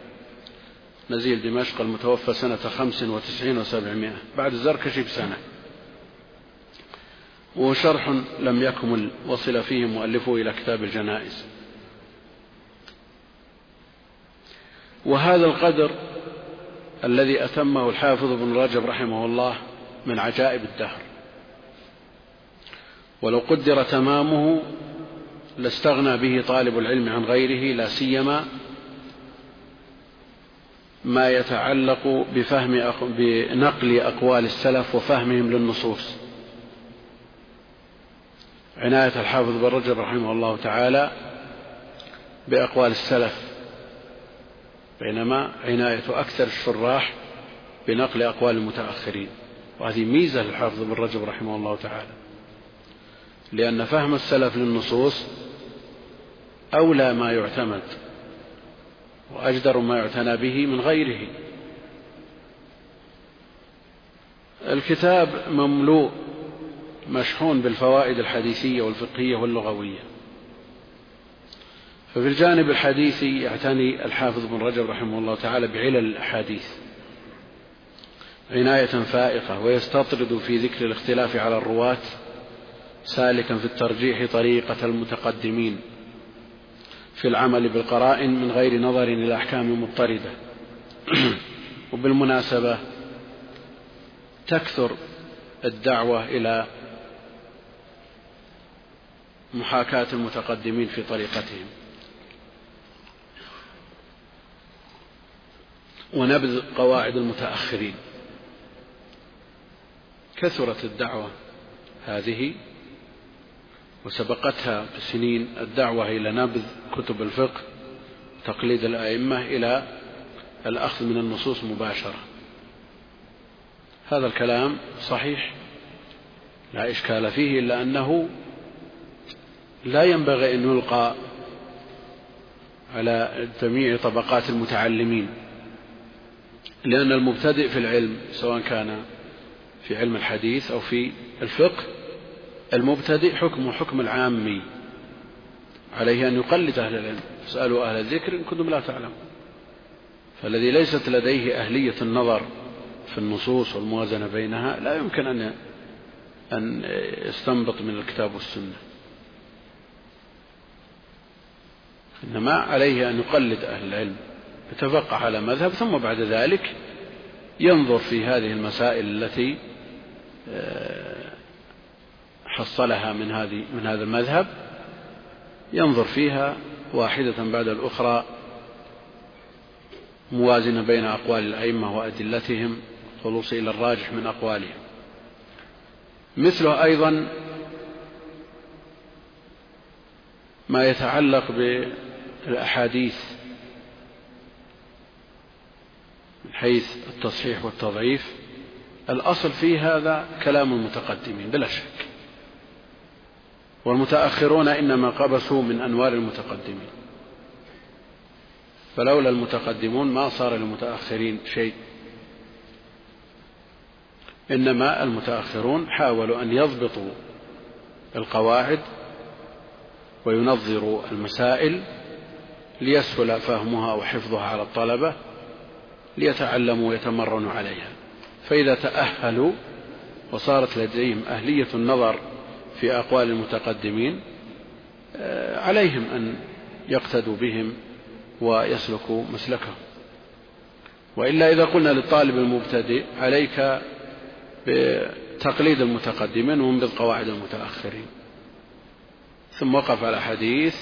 نزيل دمشق المتوفى سنة خمس وتسعين وسبعمائة بعد الزركشي بسنة. وهو شرح لم يكمل وصل فيه مؤلفه إلى كتاب الجنائز. وهذا القدر الذي أتمه الحافظ ابن رجب رحمه الله من عجائب الدهر. ولو قدر تمامه لاستغنى به طالب العلم عن غيره لا سيما ما يتعلق بفهم بنقل أقوال السلف وفهمهم للنصوص. عناية الحافظ بن رجب رحمه الله تعالى بأقوال السلف بينما عناية أكثر الشراح بنقل أقوال المتأخرين. وهذه ميزة للحافظ بن رجب رحمه الله تعالى لأن فهم السلف للنصوص أولى ما يعتمد وأجدر ما يعتنى به من غيره. الكتاب مملوء مشحون بالفوائد الحديثية والفقهية واللغوية. ففي الجانب الحديثي يعتني الحافظ بن رجب رحمه الله تعالى بعلل الأحاديث. عناية فائقة ويستطرد في ذكر الاختلاف على الرواة سالكا في الترجيح طريقة المتقدمين. في العمل بالقرائن من غير نظر إلى أحكام مضطردة وبالمناسبة تكثر الدعوة إلى محاكاة المتقدمين في طريقتهم. ونبذ قواعد المتأخرين. كثرت الدعوة هذه وسبقتها بسنين الدعوة إلى نبذ كتب الفقه تقليد الأئمة إلى الأخذ من النصوص مباشرة. هذا الكلام صحيح لا إشكال فيه إلا أنه لا ينبغي أن يلقى على جميع طبقات المتعلمين لأن المبتدئ في العلم سواء كان في علم الحديث أو في الفقه المبتدئ حكمه حكم العامي. عليه أن يقلد أهل العلم. اسألوا أهل الذكر إن كنتم لا تعلمون. فالذي ليست لديه أهلية النظر في النصوص والموازنة بينها لا يمكن أن أن يستنبط من الكتاب والسنة. إنما عليه أن يقلد أهل العلم. يتفقه على مذهب ثم بعد ذلك ينظر في هذه المسائل التي آه، حصلها من هذه من هذا المذهب ينظر فيها واحدة بعد الأخرى موازنة بين أقوال الأئمة وأدلتهم خلوص إلى الراجح من أقوالهم. مثله أيضا ما يتعلق بالأحاديث من حيث التصحيح والتضعيف الأصل في هذا كلام المتقدمين بلا شك. والمتأخرون إنما قبسوا من أنوار المتقدمين. فلولا المتقدمون ما صار للمتأخرين شيء. إنما المتأخرون حاولوا أن يضبطوا القواعد وينظروا المسائل ليسهل فهمها وحفظها على الطلبة ليتعلموا ويتمرنوا عليها. فإذا تأهلوا وصارت لديهم أهلية النظر في أقوال المتقدمين آه، عليهم أن يقتدوا بهم ويسلكوا مسلكهم. وإلا إذا قلنا للطالب المبتدئ عليك بتقليد المتقدمين وانبذ قواعد المتأخرين. ثم وقف على حديث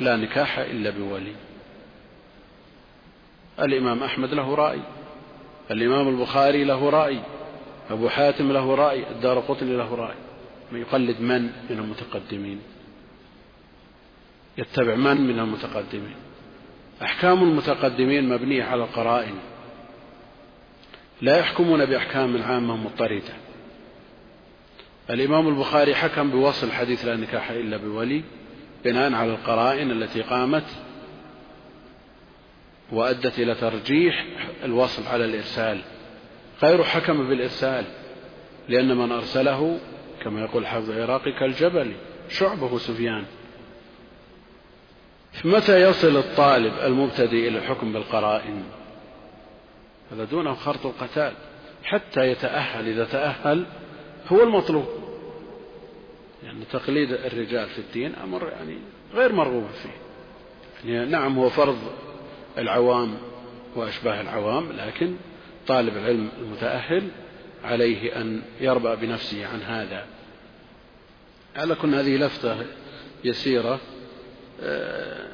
لا نكاح إلا بولي. الإمام أحمد له رأي الإمام البخاري له رأي أبو حاتم له رأي الدار قطني له رأي. يقلد من من المتقدمين؟ يتبع من من المتقدمين؟ أحكام المتقدمين مبنية على القرائن. لا يحكمون بأحكام عامة مضطردة الإمام البخاري حكم بوصل حديث لا نكاح إلا بولي بناء على القرائن التي قامت وأدت إلى ترجيح الوصل على الإرسال. غير حكم بالإرسال لأن من أرسله كما يقول الحافظ العراقي كالجبل شعبه سفيان. متى يصل الطالب المبتدئ إلى الحكم بالقرائن؟ هذا دونه خرط القتال حتى يتأهل إذا تأهل هو المطلوب. يعني تقليد الرجال في الدين أمر يعني غير مرغوب فيه. يعني نعم هو فرض العوام وأشباه العوام لكن طالب العلم المتأهل عليه أن يربى بنفسه عن هذا. على كل هذه لفتة يسيرة. آه،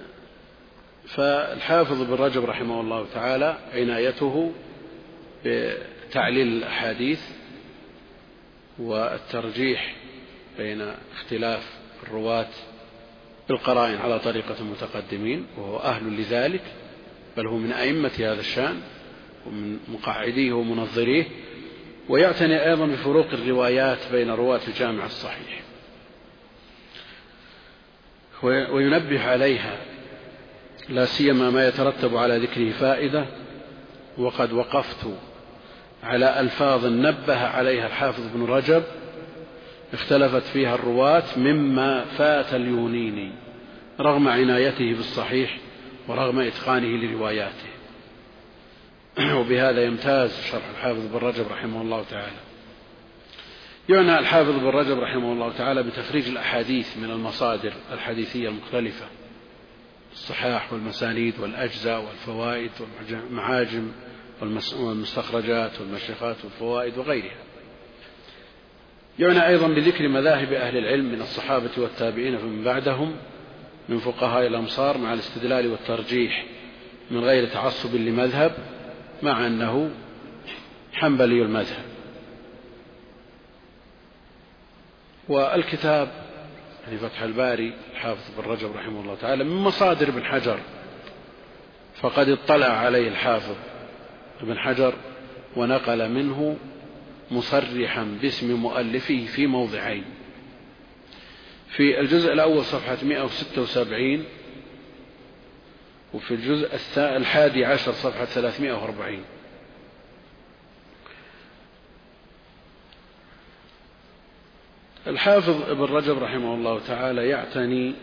فالحافظ بن رجب رحمه الله تعالى عنايته بتعليل الأحاديث والترجيح بين اختلاف الرواة بالقرائن على طريقة المتقدمين وهو أهل لذلك بل هو من أئمة هذا الشأن ومن مقعديه ومنظريه ويعتني أيضا بفروق الروايات بين رواة الجامع الصحيح. وينبه عليها. لا سيما ما يترتب على ذكره فائدة وقد وقفت على ألفاظ نبه عليها الحافظ بن رجب اختلفت فيها الرواة مما فات اليونيني رغم عنايته بالصحيح ورغم إتقانه لرواياته. وبهذا يمتاز شرح الحافظ بن رجب رحمه الله تعالى. يعنى الحافظ بن رجب رحمه الله تعالى بتخريج الأحاديث من المصادر الحديثية المختلفة الصحاح والمسانيد والأجزاء والفوائد والمعاجم والمستخرجات والمشيخات والفوائد وغيرها. يعنى أيضا بذكر مذاهب أهل العلم من الصحابة والتابعين فمن بعدهم من فقهاء الأمصار مع الاستدلال والترجيح من غير تعصب لمذهب مع أنه حنبلي المذهب. والكتاب يعني فتح الباري الحافظ بن رجب رحمه الله تعالى من مصادر ابن حجر. فقد اطلع عليه الحافظ ابن حجر ونقل منه مصرحا باسم مؤلفه في موضعين. في الجزء الأول صفحة 176 وفي الجزء الحادي عشر صفحة 340 الحافظ ابن رجب رحمه الله تعالى يعتني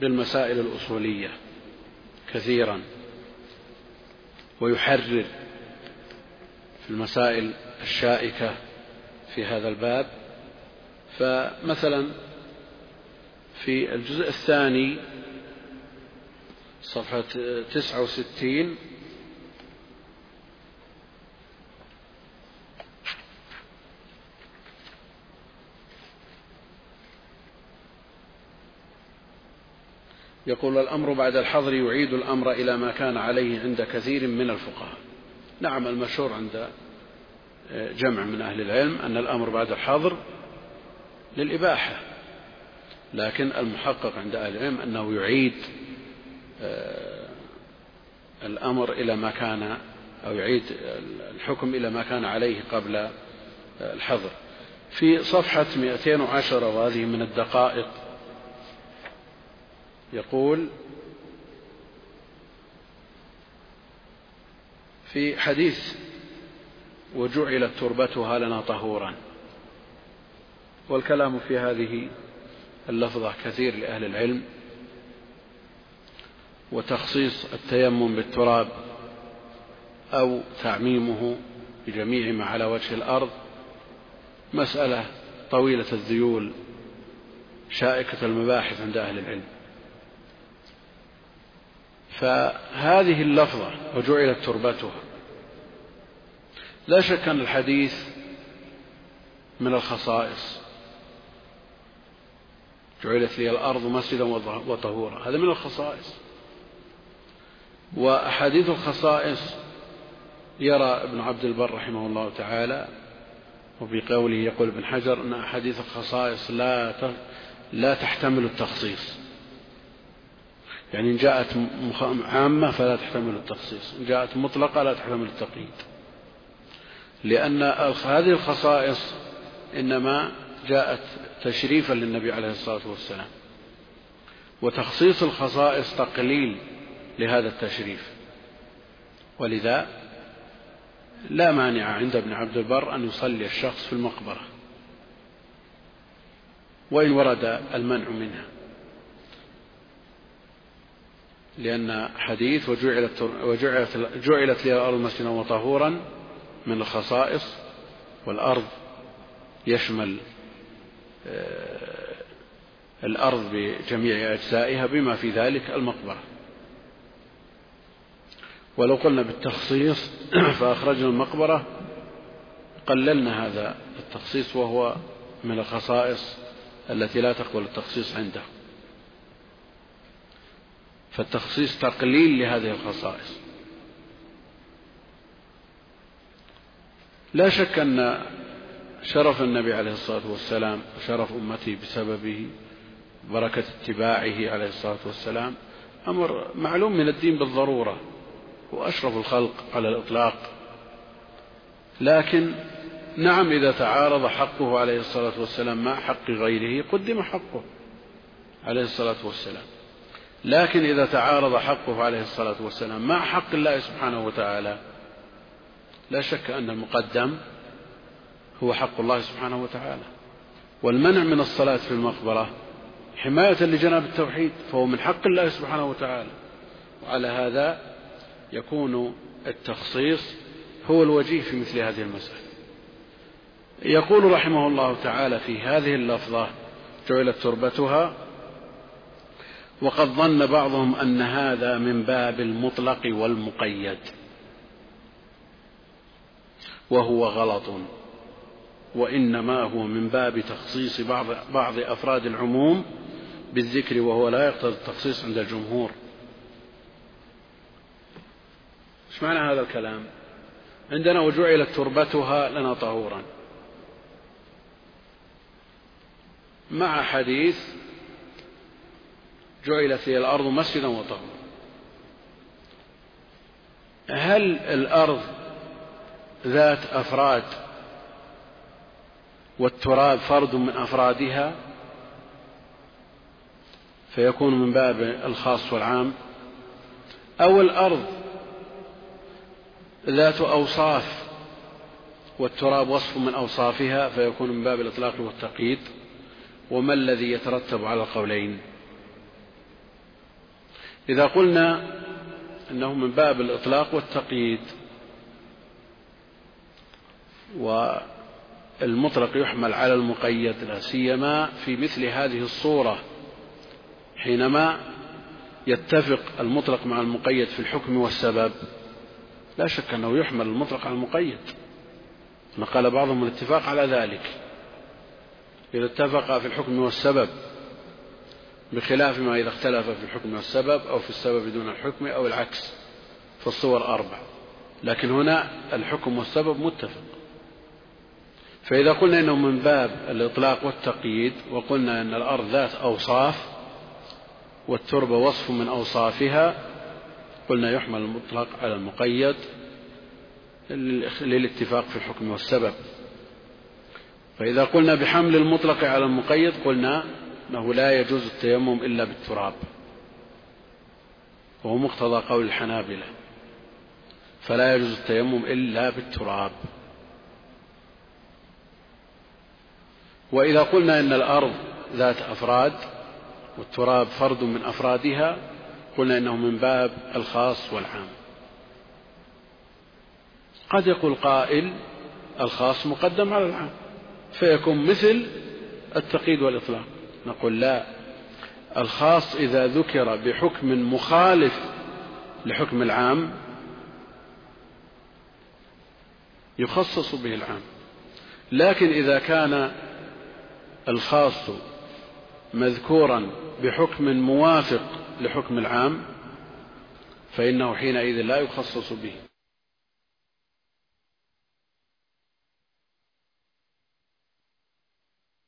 بالمسائل الأصولية كثيرا ويحرر في المسائل الشائكة في هذا الباب. فمثلا في الجزء الثاني صفحة تسعة وستين يقول الأمر بعد الحظر يعيد الأمر إلى ما كان عليه عند كثير من الفقهاء. نعم المشهور عند جمع من أهل العلم أن الأمر بعد الحظر للإباحة لكن المحقق عند أهل العلم أنه يعيد آه، الأمر إلى ما كان أو يعيد الحكم إلى ما كان عليه قبل الحظر. في صفحة 210 وهذه من الدقائق يقول في حديث وجعلت تربتها لنا طهورا والكلام في هذه اللفظة كثير لأهل العلم وتخصيص التيمم بالتراب أو تعميمه بجميع ما على وجه الأرض مسألة طويلة الذيول شائكة المباحث عند أهل العلم. فهذه اللفظة وجعلت تربتها. لا شك أن الحديث من الخصائص. جعلت لي الأرض مسجدا وطهورا. هذا من الخصائص. وأحاديث الخصائص يرى ابن عبد البر رحمه الله تعالى وبقوله يقول ابن حجر أن أحاديث الخصائص لا لا تحتمل التخصيص. يعني إن جاءت عامة فلا تحتمل التخصيص إن جاءت مطلقة لا تحتمل التقييد. لأن هذه الخصائص إنما جاءت تشريفا للنبي عليه الصلاة والسلام. وتخصيص الخصائص تقليل لهذا التشريف. ولذا لا مانع عند ابن عبد البر أن يصلي الشخص في المقبرة. وإن ورد المنع منها. لأن حديث وجعلت, وجعلت جعلت لي الأرض مسجدا وطهورا من الخصائص والأرض يشمل آه، الأرض بجميع أجزائها بما في ذلك المقبرة. ولو قلنا بالتخصيص فأخرجنا المقبرة قللنا هذا التخصيص وهو من الخصائص التي لا تقبل التخصيص عنده. فالتخصيص تقليل لهذه الخصائص. لا شك أن شرف النبي عليه الصلاة والسلام وشرف أمته بسببه بركة اتباعه عليه الصلاة والسلام أمر معلوم من الدين بالضرورة وأشرف الخلق على الإطلاق. لكن نعم إذا تعارض حقه عليه الصلاة والسلام مع حق غيره قدم حقه عليه الصلاة والسلام. لكن إذا تعارض حقه عليه الصلاة والسلام مع حق الله سبحانه وتعالى لا شك أن المقدم هو حق الله سبحانه وتعالى. والمنع من الصلاة في المقبرة حماية لجناب التوحيد فهو من حق الله سبحانه وتعالى. وعلى هذا يكون التخصيص هو الوجيه في مثل هذه المسألة. يقول رحمه الله تعالى في هذه اللفظة جعلت تربتها وقد ظن بعضهم أن هذا من باب المطلق والمقيد. وهو غلط. وإنما هو من باب تخصيص بعض, بعض أفراد العموم بالذكر وهو لا يقتضي التخصيص عند الجمهور. إيش معنى هذا الكلام؟ عندنا وجعلت تربتها لنا طهورا. مع حديث جعلت لي الأرض مسجدا وطهورا. هل الأرض ذات أفراد والتراب فرد من أفرادها؟ فيكون من باب الخاص والعام. أو الأرض ذات أوصاف والتراب وصف من أوصافها فيكون من باب الإطلاق والتقييد. وما الذي يترتب على القولين؟ إذا قلنا أنه من باب الإطلاق والتقييد والمطلق يحمل على المقيد لا سيما في مثل هذه الصورة حينما يتفق المطلق مع المقيد في الحكم والسبب لا شك أنه يحمل المطلق على المقيد. نقل بعضهم الاتفاق على ذلك. إذا اتفق في الحكم والسبب بخلاف ما إذا اختلف في الحكم والسبب أو في السبب دون الحكم أو العكس فالصور أربع. لكن هنا الحكم والسبب متفق. فإذا قلنا إنه من باب الإطلاق والتقييد وقلنا أن الأرض ذات أوصاف والتربة وصف من أوصافها قلنا يحمل المطلق على المقيد للاتفاق في الحكم والسبب. فإذا قلنا بحمل المطلق على المقيد قلنا أنه لا يجوز التيمم إلا بالتراب وهو مقتضى قول الحنابلة فلا يجوز التيمم إلا بالتراب. وإذا قلنا إن الأرض ذات أفراد والتراب فرد من أفرادها قلنا إنه من باب الخاص والعام. قد يقول قائل الخاص مقدم على العام فيكون مثل التقييد والإطلاق. نقول لا. الخاص إذا ذكر بحكم مخالف لحكم العام يخصص به العام. لكن إذا كان الخاص مذكورا بحكم موافق لحكم العام فإنه حينئذ لا يخصص به.